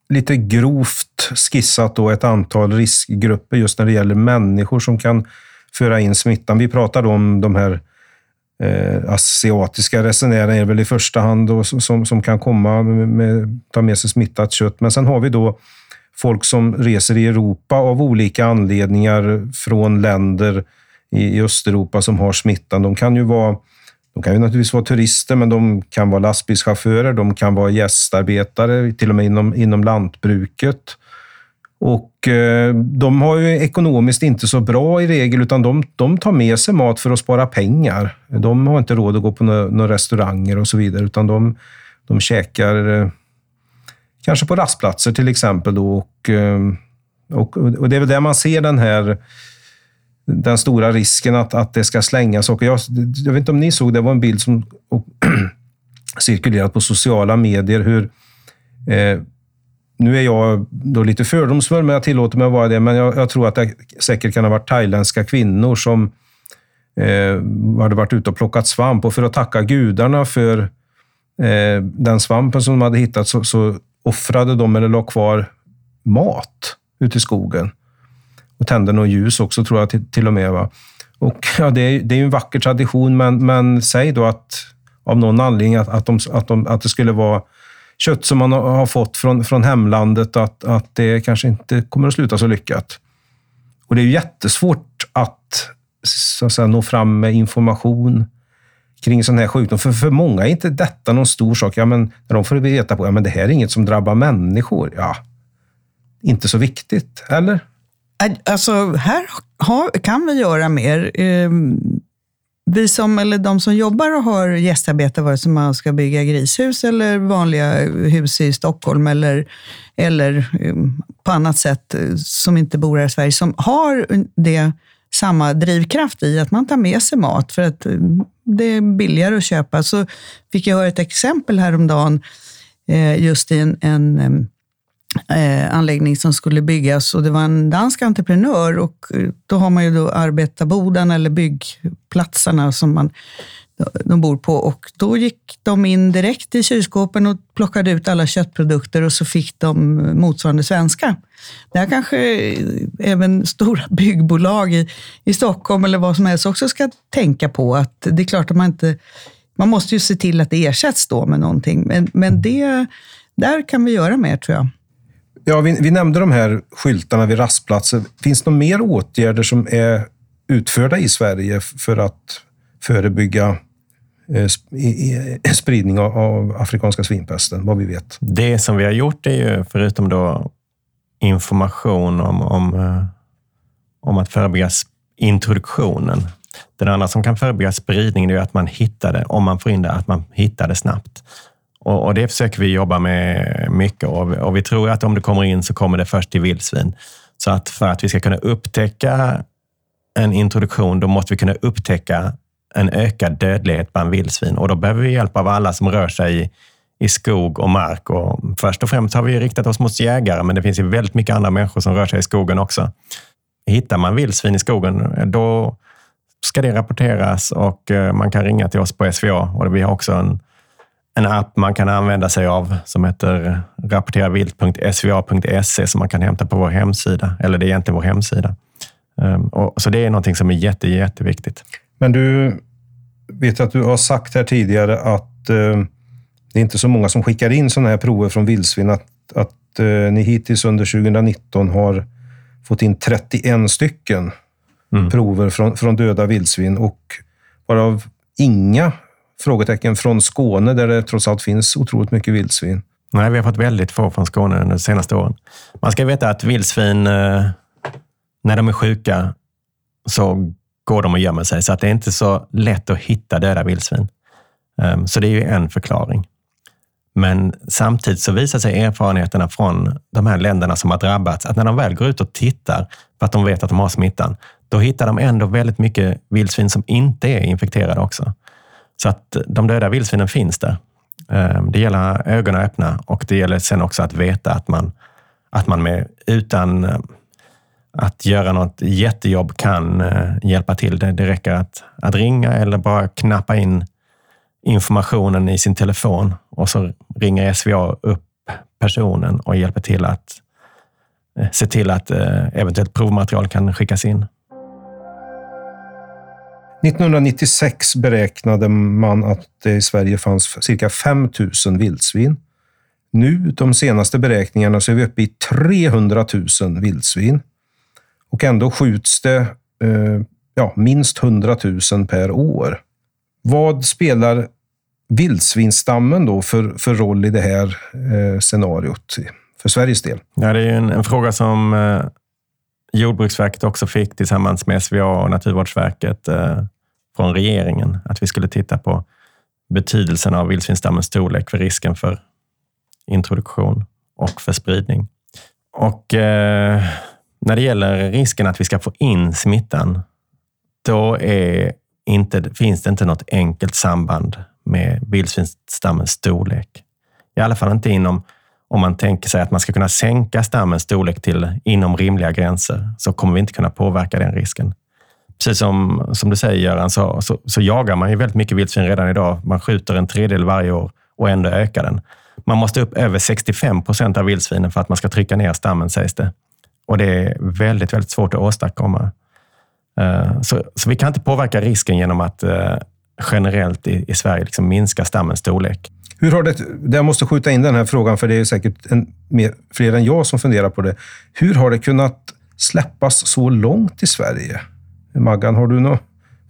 lite grovt skissat då ett antal riskgrupper just när det gäller människor som kan föra in smittan. Vi pratade om de här eh, asiatiska resenärerna är väl i första hand då, som, som kan komma med, med, ta med sig smittat kött. Men sen har vi då folk som reser i Europa av olika anledningar från länder i, i Östeuropa som har smittan. De kan ju vara de kan ju naturligtvis vara turister, men de kan vara lastbilschaufförer, de kan vara gästarbetare, till och med inom, inom lantbruket. Och eh, de har ju ekonomiskt inte så bra i regel, utan de, de tar med sig mat för att spara pengar. De har inte råd att gå på några, några restauranger och så vidare, utan de, de käkar eh, kanske på rastplatser till exempel. Då, och, eh, och, och det är väl där man ser den här den stora risken att, att det ska slängas. Och jag, jag vet inte om ni såg, det var en bild som cirkulerat på sociala medier, hur eh, nu är jag då lite fördomsfull, men jag tillåter mig att vara det. Men jag, jag tror att det säkert kan ha varit thailändska kvinnor som eh, hade varit ute och plockat svamp. Och för att tacka gudarna för eh, den svampen som de hade hittat så, så offrade de, eller la kvar, mat ute i skogen. Och tände något ljus också, tror jag till, till och med. Va? Och, ja, det, är, det är en vacker tradition, men, men säg då att av någon anledning att, att, de, att, de, att det skulle vara kött som man har fått från, från hemlandet, att, att det kanske inte kommer att sluta så lyckat. Och det är jättesvårt att, så att säga, nå fram med information kring sån här sjukdom. För, för många är inte detta någon stor sak. Ja, men när de får veta på att men det här är inget som drabbar människor. Ja, inte så viktigt, eller? Alltså, här kan vi göra mer. Ehm, vi som, eller de som jobbar och har gästarbete, vare sig man ska bygga grishus eller vanliga hus i Stockholm eller, eller um, på annat sätt eh, som inte bor här i Sverige, som har det samma drivkraft i att man tar med sig mat för att um, det är billigare att köpa. Så fick jag höra ett exempel häromdagen eh, just i en, en um, eh, anläggning som skulle byggas och det var en dansk entreprenör och eh, då har man ju då arbetarboden eller byggplatserna som man de bor på. Och då gick de in direkt i kylskåpen och plockade ut alla köttprodukter och så fick de motsvarande svenska. Det här kanske även stora byggbolag i, i Stockholm eller vad som helst också ska tänka på att det är klart att man inte man måste ju se till att det ersätts då med någonting, men, men det, där kan vi göra mer tror jag. Ja, vi, vi nämnde de här skyltarna vid rastplatser. Finns det några mer åtgärder som är utförda i Sverige för att förebygga eh, eh spridning av afrikanska svinpesten, vad vi vet? Det som vi har gjort är ju, förutom då information om, om, eh, om att förebygga introduktionen. Den andra som kan förebygga spridningen är att man hittar det, om man får in det, att man hittar det snabbt. Och, och det försöker vi jobba med mycket och, och vi tror att om det kommer in så kommer det först till vildsvin. Så att för att vi ska kunna upptäcka en introduktion, då måste vi kunna upptäcka en ökad dödlighet bland vildsvin och då behöver vi hjälp av alla som rör sig i, i skog och mark. Och först och främst har vi riktat oss mot jägare, men det finns ju väldigt mycket andra människor som rör sig i skogen också. Hittar man vildsvin i skogen, då ska det rapporteras och eh, man kan ringa till oss på SVA och vi har också en, en app man kan använda sig av som heter rapporteravilt.sva.se som man kan hämta på vår hemsida, eller det är egentligen vår hemsida. Ehm, och, så det är någonting som är jätte, jätteviktigt. Men du vet att du har sagt här tidigare att eh, det är inte så många som skickar in sådana här prover från vildsvin. Att, att eh, ni hittills under 2019 har fått in 31 stycken mm. prover från, från döda vildsvin och varav inga frågetecken från Skåne där det trots allt finns otroligt mycket vildsvin. Nej, vi har fått väldigt få från Skåne under de senaste åren. Man ska veta att vildsvin, eh, när de är sjuka, så går de och gömmer sig. Så att det är inte så lätt att hitta döda vildsvin. Ehm, så det är ju en förklaring. Men samtidigt så visar sig erfarenheterna från de här länderna som har drabbats att när de väl går ut och tittar för att de vet att de har smittan, då hittar de ändå väldigt mycket vildsvin som inte är infekterade också. Så att de döda vildsvinen finns där. Ehm, det gäller att ha ögonen öppna och det gäller sen också att veta att man, att man med, utan eh, att göra något jättejobb kan eh, hjälpa till. Det, det räcker att, att ringa eller bara knappa in informationen i sin telefon och så ringer SVA upp personen och hjälper till att eh, se till att eventuellt provmaterial kan skickas in. 1996 beräknade man att det i Sverige fanns cirka 5 000 vildsvin. Nu, de senaste beräkningarna, så är vi uppe i 300 000 vildsvin. Och ändå skjuts det eh, ja, minst 100 000 per år. Vad spelar vildsvinstammen då för, för roll i det här eh, scenariot för Sveriges del? Ja, det är en, en fråga som eh, Jordbruksverket också fick tillsammans med SVA och Naturvårdsverket eh, från regeringen. Att vi skulle titta på betydelsen av vildsvinsstammens storlek för risken för introduktion och för spridning. Och eh, när det gäller risken att vi ska få in smittan, då är inte, finns det inte något enkelt samband med vildsvinsstammens storlek. I alla fall inte inom, om man tänker sig att man ska kunna sänka stammens storlek till inom rimliga gränser, så kommer vi inte kunna påverka den risken. Precis som, som du säger Göran, så, så, så jagar man ju väldigt mycket vildsvin redan idag. Man skjuter en tredjedel varje år och ändå ökar den. Man måste upp över 65 procent av vildsvinen för att man ska trycka ner stammen, sägs det. Och det är väldigt, väldigt svårt att åstadkomma. Eh, så, så vi kan inte påverka risken genom att eh, generellt i, i Sverige liksom minska stammens storlek. Hur har det, jag måste skjuta in den här frågan, för det är säkert en, mer, fler än jag som funderar på det. Hur har det kunnat släppas så långt i Sverige? Maggan, har du några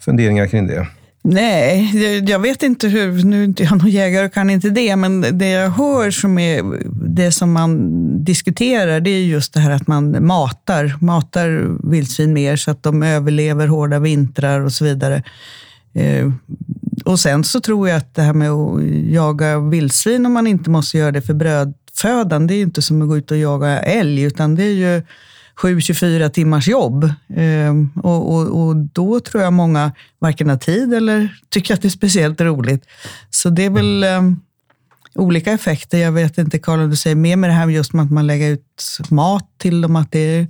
funderingar kring det? Nej, jag vet inte hur, nu är inte jag någon jägare och kan inte det, men det jag hör som är det som man diskuterar, det är just det här att man matar, matar vildsvin mer så att de överlever hårda vintrar och så vidare. Eh, och sen så tror jag att det här med att jaga vildsvin, om man inte måste göra det för brödfödan, det är ju inte som att gå ut och jaga älg, utan det är ju 7-24 timmars jobb. Ehm, och, och, och, då tror jag många varken har tid eller tycker att det är speciellt roligt. Så det är väl um, olika effekter. Jag vet inte, Karl, om du säger mer med det här just med att man lägger ut mat till dem. Att det, är,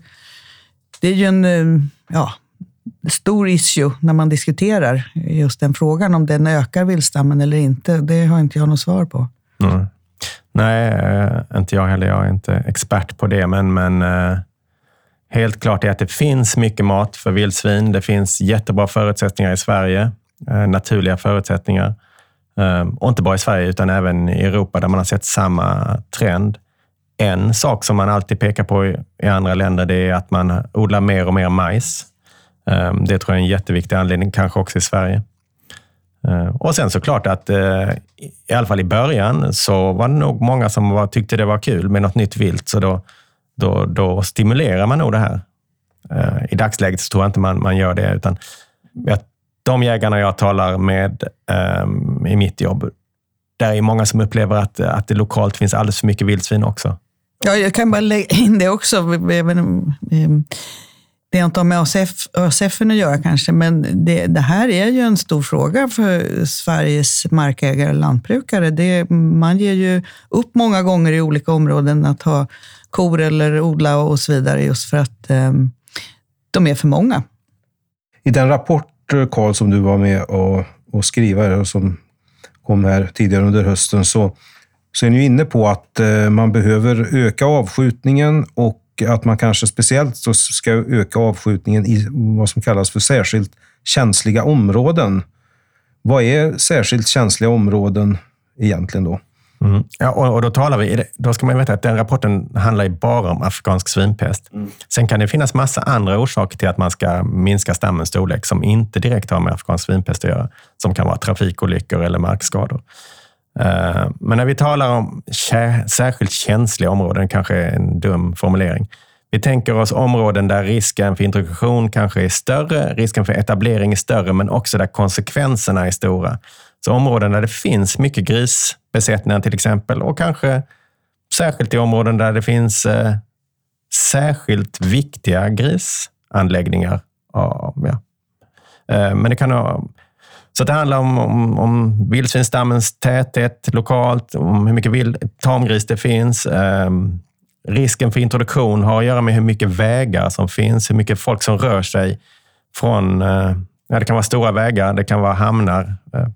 det är ju en, ehm, ja, stor issue när man diskuterar just den frågan, om den ökar vildstammen eller inte. Det har inte jag något svar på. Mm. Nej, eh, inte jag heller. Jag är inte expert på det, men, men eh, helt klart är att det finns mycket mat för vildsvin. Det finns jättebra förutsättningar i Sverige, eh, naturliga förutsättningar. Och inte bara i Sverige, utan även i Europa där man har sett samma trend. En sak som man alltid pekar på i andra länder det är att man odlar mer och mer majs. Ehm, det tror jag är en jätteviktig anledning, kanske också i Sverige. Ehm, och sen såklart att eh, i alla fall i början så var det nog många som var, tyckte det var kul med något nytt vilt. Så då, då, då stimulerar man nog det här. Ehm, I dagsläget så tror jag inte man, man gör det. utan De jägarna jag talar med um, i mitt jobb, där är många som upplever att, att det lokalt finns alldeles för mycket vildsvin också. Ja, jag kan bara lägga in det också det har inte med ASF, att göra kanske, men det, det, här är ju en stor fråga för Sveriges markägare och lantbrukare. Det, man ger ju upp många gånger i olika områden att ha kor eller odla och så vidare just för att eh, de är för många. I den rapport, eh, Karl, som du var med och, och skriva och som kom här tidigare under hösten, så, så är ni inne på att eh, man behöver öka avskjutningen och att man kanske speciellt ska öka avskjutningen i vad som kallas för särskilt känsliga områden. Vad är särskilt känsliga områden egentligen då? Mm. Ja, och, då talar vi, då ska man veta att den rapporten handlar bara om afrikansk svinpest. Mm. Sen kan det finnas massa andra orsaker till att man ska minska stammens storlek som inte direkt har med afrikansk svinpest att göra. Som kan vara trafikolyckor eller markskador. Eh, men när vi talar om särskilt känsliga områden, kanske en dum formulering. Vi tänker oss områden där risken för introduktion kanske är större, risken för etablering är större, men också där konsekvenserna är stora. Så områden där det finns mycket grisbesättningar till exempel och kanske särskilt i områden där det finns eh, särskilt viktiga grisanläggningar. Ja, ja. Eh, men det kan ha så det handlar om, om, om vildsvinsstammens täthet lokalt, om hur mycket vild, tamgris det finns. Eh, risken för introduktion har att göra med hur mycket vägar som finns, hur mycket folk som rör sig från... Eh, ja, det kan vara stora vägar, det kan vara hamnar. Eh,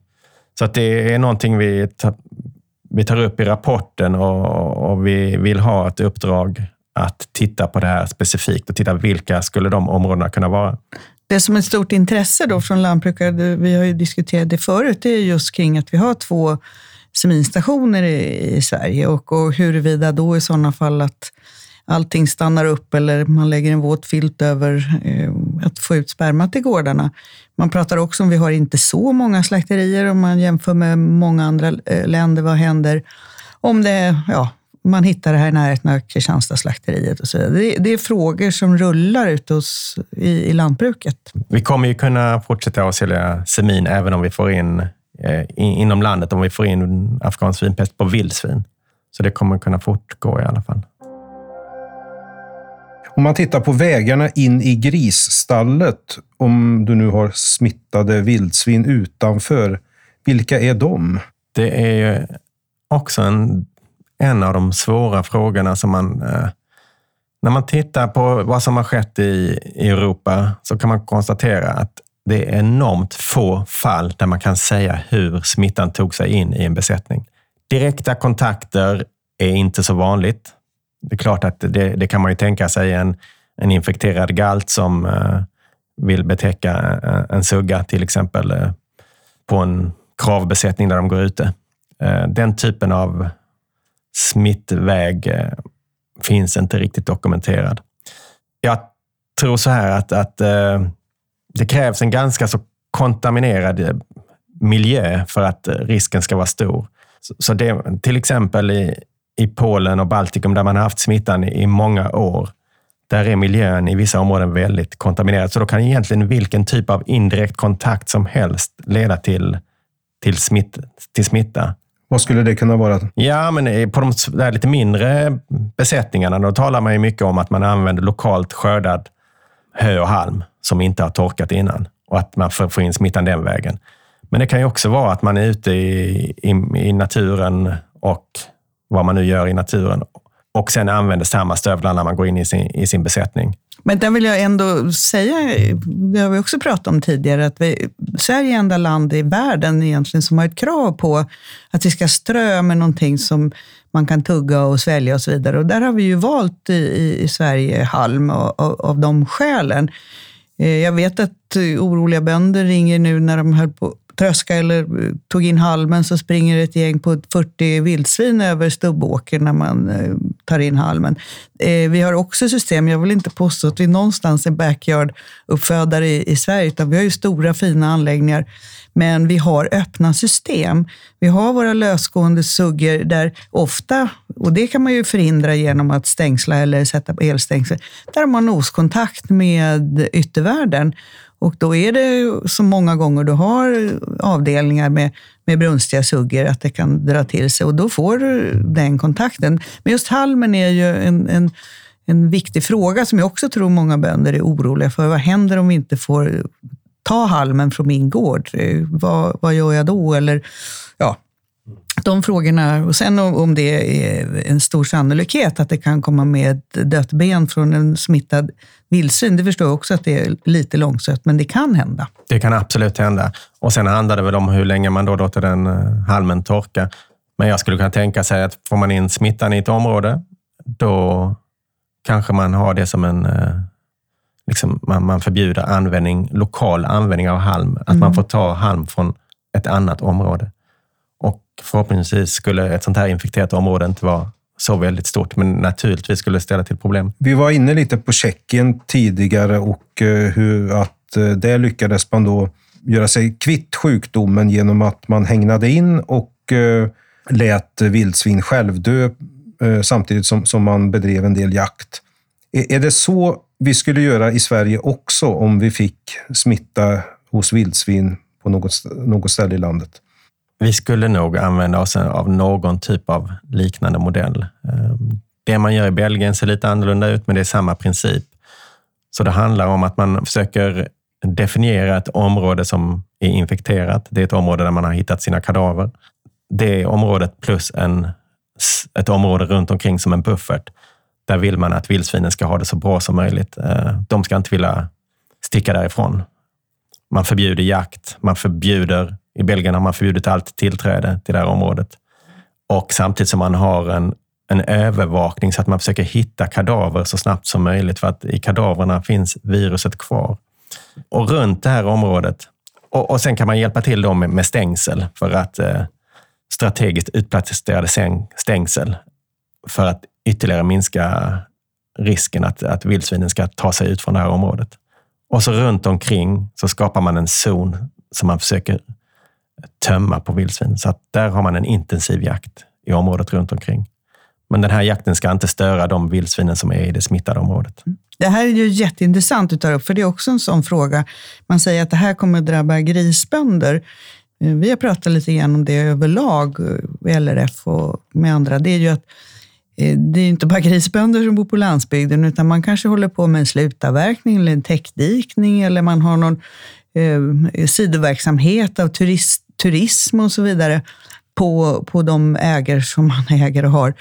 så att det är någonting vi, ta, vi tar upp i rapporten och, och vi vill ha ett uppdrag att titta på det här specifikt och titta vilka skulle de områdena kunna vara. Det som är ett stort intresse då från lantbrukare, vi har ju diskuterat det förut, det är just kring att vi har två seminstationer i, i Sverige och, och huruvida då i sådana fall att allting stannar upp eller man lägger en våt filt över eh, att få ut sperma till gårdarna. Man pratar också om, vi har inte så många slakterier om man jämför med många andra eh, länder. Vad händer om det, ja, man hittar det här i närheten av Kristianstadsslakteriet och så vidare. Det, det, är frågor som rullar ute hos, i, i lantbruket. Vi kommer ju kunna fortsätta att sälja semin även om vi får in eh, inom landet, om vi får in afghansk svinpest på vildsvin. Så det kommer kunna fortgå i alla fall. Om man tittar på vägarna in i grisstallet, om du nu har smittade vildsvin utanför, vilka är de? Det är också en en av de svåra frågorna som man... Eh, när man tittar på vad som har skett i, i Europa så kan man konstatera att det är enormt få fall där man kan säga hur smittan tog sig in i en besättning. Direkta kontakter är inte så vanligt. Det är klart att det, det kan man ju tänka sig en, en infekterad galt som eh, vill betäcka eh, en sugga till exempel eh, på en kravbesättning där de går ute. Den typen av smittväg eh, finns inte riktigt dokumenterad. Jag tror så här att, att eh, det krävs en ganska så kontaminerad eh, miljö för att risken ska vara stor. Så det, till exempel i, i Polen och Baltikum där man har haft smittan i många år, där är miljön i vissa områden väldigt kontaminerad. Så då kan egentligen vilken typ av indirekt kontakt som helst leda till, till, smitt, till smitta. Vad skulle det kunna vara? Ja, men på de där lite mindre besättningarna, då talar man ju mycket om att man använder lokalt skördad hö och halm som inte har torkat innan och att man får in smittan den vägen. Men det kan ju också vara att man är ute i, i, i naturen och vad man nu gör i naturen och sen använder samma stövlar när man går in i sin, i sin besättning. Men där vill jag ändå säga, det har vi också pratat om tidigare, att vi, Sverige är enda land i världen egentligen som har ett krav på att vi ska strö med någonting som man kan tugga och svälja och så vidare. Och där har vi ju valt i, i Sverige halm av, av de skälen. Eh, jag vet att oroliga bönder ringer nu när de höll på tröska eller eh, tog in halmen så springer ett gäng på 40 vildsvin över stubbåkern när man eh, tar in halmen. Eh, vi har också system, jag vill inte påstå att vi någonstans är backyard-uppfödare i, i Sverige, utan vi har ju stora fina anläggningar. Men vi har öppna system. Vi har våra lösgående suggor där ofta, och det kan man ju förhindra genom att stängsla eller sätta på elstängsel, där har man noskontakt med yttervärlden. Och då är det så många gånger du har avdelningar med, med brunstiga suggor, att det kan dra till sig och då får du den kontakten. Men just halmen är ju en, en, en viktig fråga som jag också tror många bönder är oroliga för. Vad händer om vi inte får ta halmen från min gård? Eh, vad, vad gör jag då? Eller, ja, de frågorna. Och sen om det är en stor sannolikhet att det kan komma med ett dött ben från en smittad vildsvin, det förstår jag också att det är lite långsökt, men det kan hända. Det kan absolut hända. Och sen handlar det väl om hur länge man då låter den eh, halmen torka. Men jag skulle kunna tänka sig att får man in smittan i ett område, då kanske man har det som en... Eh, liksom man, man förbjuder användning, lokal användning av halm. Att mm. man får ta halm från ett annat område. Förhoppningsvis skulle ett sånt här infekterat område inte vara så väldigt stort, men naturligtvis skulle det ställa till problem. Vi var inne lite på Tjeckien tidigare och eh, hur att eh, där lyckades man då göra sig kvitt sjukdomen genom att man hägnade in och eh, lät vildsvin självdö samtidigt som, som man bedrev en del jakt. E-, är det så vi skulle göra i Sverige också om vi fick smitta hos vildsvin på något, något ställe i landet? Vi skulle nog använda oss av någon typ av liknande modell. Ehm, det man gör i Belgien ser lite annorlunda ut, men det är samma princip. Så det handlar om att man försöker definiera ett område som är infekterat. Det är ett område där man har hittat sina kadaver. Det området plus en, ett område runt omkring som en buffert. Där vill man att vildsvinen ska ha det så bra som möjligt. Ehm, de ska inte vilja sticka därifrån. Man förbjuder jakt, man förbjuder i Belgien har man förbjudit allt tillträde till det här området. Och samtidigt som man har en, en övervakning så att man försöker hitta kadaver så snabbt som möjligt för att i kadaverna finns viruset kvar. Och runt det här området, och, och sen kan man hjälpa till då med, med stängsel för att eh, strategiskt utplacerade stängsel för att ytterligare minska risken att, att vildsvinen ska ta sig ut från det här området. Och så runt omkring så skapar man en zon som man försöker tömma på vildsvin. Så att där har man en intensiv jakt i området runt omkring. Men den här jakten ska inte störa de vildsvinen som är i det smittade området. Mm. Det här är ju jätteintressant du tar upp, för det är också en sån fråga. Man säger att det här kommer att drabba grisbönder. Eh, vi har pratat lite grann om det överlag, eh, LRF och med andra. Det är ju att eh, det är inte bara grisbönder som bor på landsbygden, utan man kanske håller på med en slutavverkning eller en täckdikning eller man har någon eh, sidoverksamhet av turist, turism och så vidare på, på de ägare som man äger och har.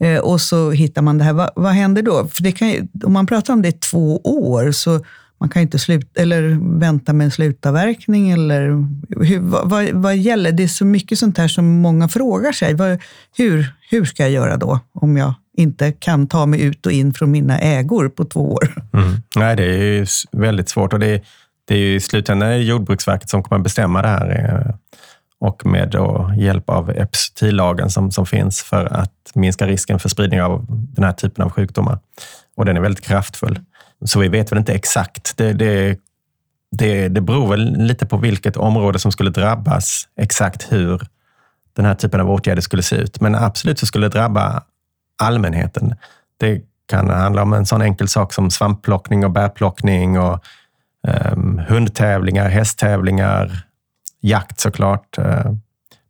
Eh, och så hittar man det här. Va, vad händer då? För det kan, om man pratar om det i två år, så man kan inte sluta, eller vänta med en slutavverkning. Eller hur, vad, vad, gäller? Det är så mycket sånt här som många frågar sig. Vad, hur, hur ska jag göra då om jag inte kan ta mig ut och in från mina ägor på två år? Mm. Nej, det är väldigt svårt. och det det är ju i slutändan Jordbruksverket som kommer bestämma det här eh, och med då hjälp av epizootilagen som, som finns för att minska risken för spridning av den här typen av sjukdomar. Och den är väldigt kraftfull. Så vi vet väl inte exakt. Det, det, det, det beror väl lite på vilket område som skulle drabbas, exakt hur den här typen av åtgärder skulle se ut. Men absolut så skulle det drabba allmänheten. Det kan handla om en sån enkel sak som svampplockning och bärplockning och um, hundtävlingar, hästtävlingar, jakt såklart. Uh,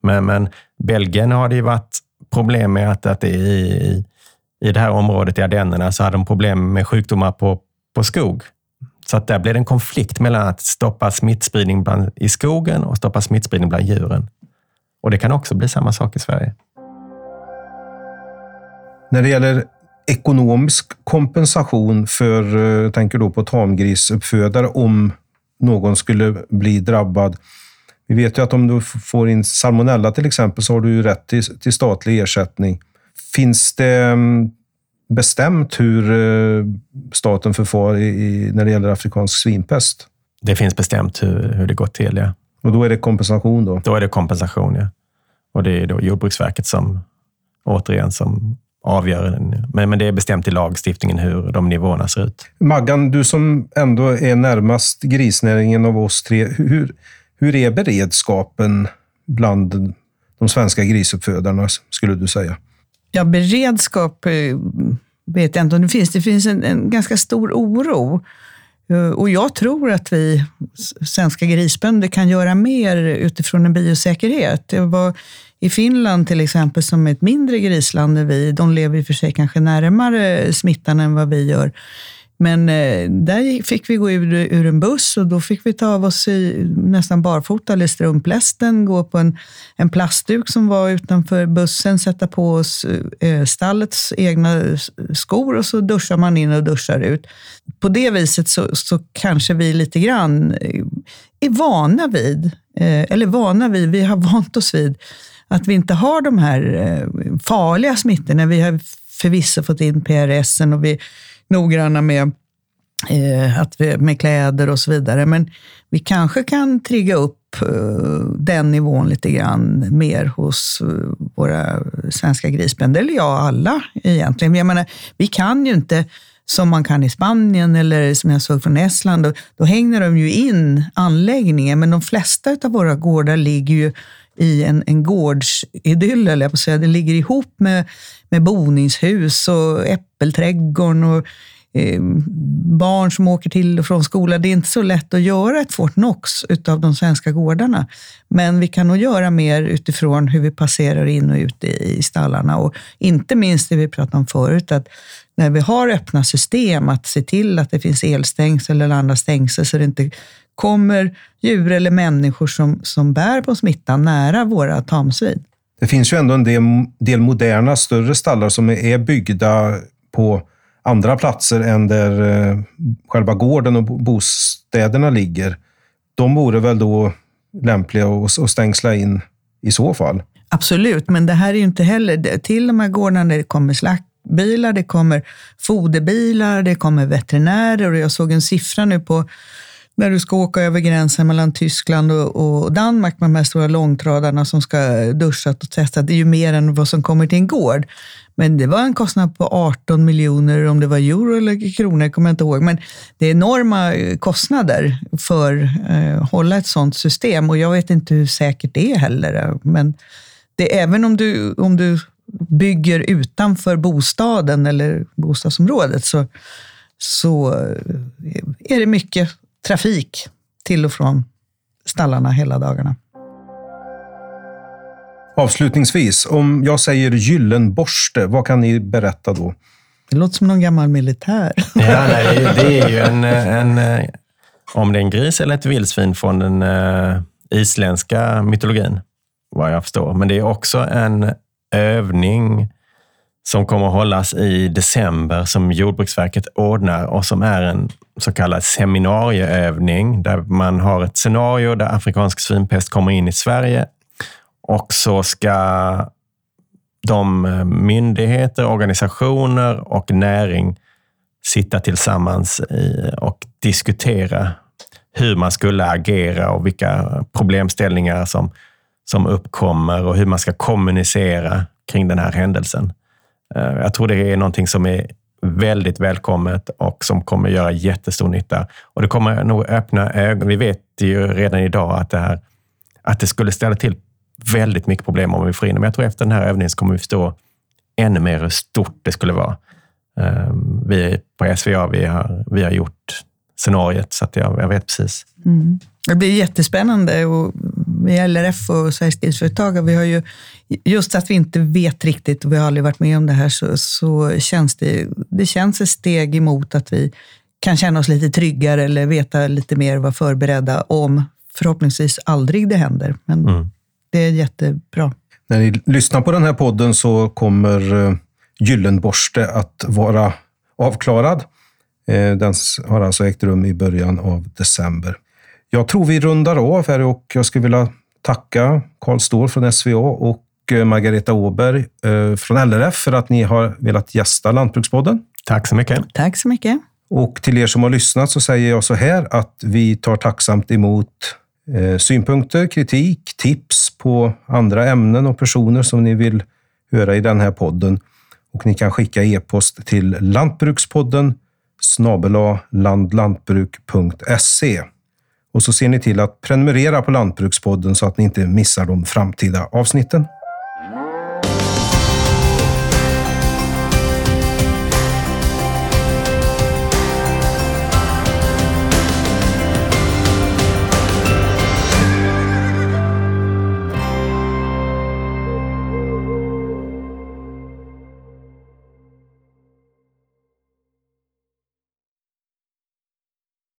men, men Belgien har det ju varit problem med att, att i, i det här området i Ardennerna så hade de problem med sjukdomar på, på skog. Så att där blev det en konflikt mellan att stoppa smittspridning bland, i skogen och stoppa smittspridning bland djuren. Och det kan också bli samma sak i Sverige. När det gäller ekonomisk kompensation för, jag tänker då på tamgrisuppfödare, om någon skulle bli drabbad. Vi vet ju att om du får in salmonella till exempel så har du ju rätt till, till statlig ersättning. Finns det mm, bestämt hur eh, staten förfar i, när det gäller afrikansk svinpest? Det finns bestämt hur, hur det går till, ja. Och då är det kompensation då? Då är det kompensation, ja. Och det är då Jordbruksverket som återigen som avgör. Men, men det är bestämt i lagstiftningen hur de nivåerna ser ut. Maggan, du som ändå är närmast grisnäringen av oss tre. Hur, hur är beredskapen bland de svenska grisuppfödarna, skulle du säga? Ja, beredskap eh, vet jag inte om det finns. Det finns en, en ganska stor oro. Eh, och jag tror att vi svenska grisbönder kan göra mer utifrån en biosäkerhet. Det var i Finland till exempel, som är ett mindre grisland än vi, de lever i och för sig kanske närmare smittan än vad vi gör. Men eh, där fick vi gå ur, ur, en buss och då fick vi ta av oss i, nästan barfota eller strumplästen, gå på en, en plastduk som var utanför bussen, sätta på oss eh, stallets egna skor och så duschar man in och duschar ut. På det viset så, så kanske vi lite grann eh, är vana vid, eh, eller vana vid, vi har vant oss vid att vi inte har de här eh, farliga smittorna. Vi har förvisso fått in PRS och vi noggranna med, eh, att vi, med kläder och så vidare. Men vi kanske kan trigga upp eh, den nivån lite grann mer hos eh, våra svenska grisbönder, eller ja, alla egentligen. Jag menar, vi kan ju inte som man kan i Spanien eller som jag såg från Estland, då, då hänger de ju in anläggningen, men de flesta av våra gårdar ligger ju i en, en gårdsidyll, eller jag på säga. Det ligger ihop med, med boningshus och äppelträdgården och eh, barn som åker till och från skolan. Det är inte så lätt att göra ett Fort Knox utav de svenska gårdarna. Men vi kan nog göra mer utifrån hur vi passerar in och ut i, i stallarna. Och inte minst det vi pratade om förut, att när vi har öppna system, att se till att det finns elstängsel eller andra stängsel så det inte kommer djur eller människor som, som bär på smittan nära våra tamsvin. Det finns ju ändå en del, del moderna, större stallar som är byggda på andra platser än där eh, själva gården och bostäderna ligger. De vore väl då lämpliga att stängsla in i så fall? Absolut, men det här är ju inte heller... Till de här gårdarna det kommer slaktbilar, det kommer foderbilar, det kommer veterinärer och jag såg en siffra nu på när du ska åka över gränsen mellan Tyskland och, och Danmark med de här stora långtradarna som ska duschas och testas. Det är ju mer än vad som kommer till en gård. Men det var en kostnad på 18 miljoner, om det var euro eller kronor, kommer jag inte ihåg. Men det är enorma eh, kostnader för att eh, hålla ett sådant system och jag vet inte hur säkert det är heller. Eh, men det, även om du, om du bygger utanför bostaden eller bostadsområdet så, så eh, är det mycket trafik till och från stallarna hela dagarna. Avslutningsvis, om jag säger Gyllenborste, vad kan ni berätta då? Det låter som någon gammal militär. Ja, nej, det är ju en, en, om det är en gris eller ett vildsvin från den uh, isländska mytologin, vad jag förstår. Men det är också en övning som kommer att hållas i december som Jordbruksverket ordnar och som är en så kallad seminarieövning där man har ett scenario där afrikansk svinpest kommer in i Sverige och så ska de eh, myndigheter, organisationer och näring sitta tillsammans och diskutera hur man skulle agera och vilka problemställningar som, som uppkommer och hur man ska kommunicera kring den här händelsen. Eh, jag tror det är någonting som är väldigt välkommet och som kommer göra jättestor nytta. Och det kommer nog öppna ögon. Vi vet ju redan idag att det, här, att det skulle ställa till väldigt mycket problem om vi får in det, men Jag tror efter den här övningen så kommer vi förstå ännu mer hur stort det skulle vara. Ehm, vi på SVA vi har, vi har gjort scenariet, så att jag, jag vet precis. Mm. Det blir jättespännande. Och med LRF och Sveriges Grisföretag, vi har ju, just att vi inte vet riktigt och vi har aldrig varit med om det här, så, så känns det, det känns ett steg emot att vi kan känna oss lite tryggare eller veta lite mer, vara förberedda om förhoppningsvis aldrig det händer. Men mm. det är jättebra. När ni lyssnar på den här podden så kommer eh, Gyllenborste att vara avklarad. Eh, den har alltså ägt rum i början av december. Jag tror vi rundar av här och jag skulle vilja tacka Karl Ståhl från SVA och eh, Margareta Åberg eh, från LRF för att ni har velat gästa Lantbrukspodden. Tack så mycket. Tack så mycket. Och till er som har lyssnat så säger jag så här att vi tar tacksamt emot synpunkter, kritik, tips på andra ämnen och personer som ni vill höra i den här podden. Och ni kan skicka e-post till lantbrukspodden snabela landlantbruk.se. Och så ser ni till att prenumerera på Lantbrukspodden så att ni inte missar de framtida avsnitten.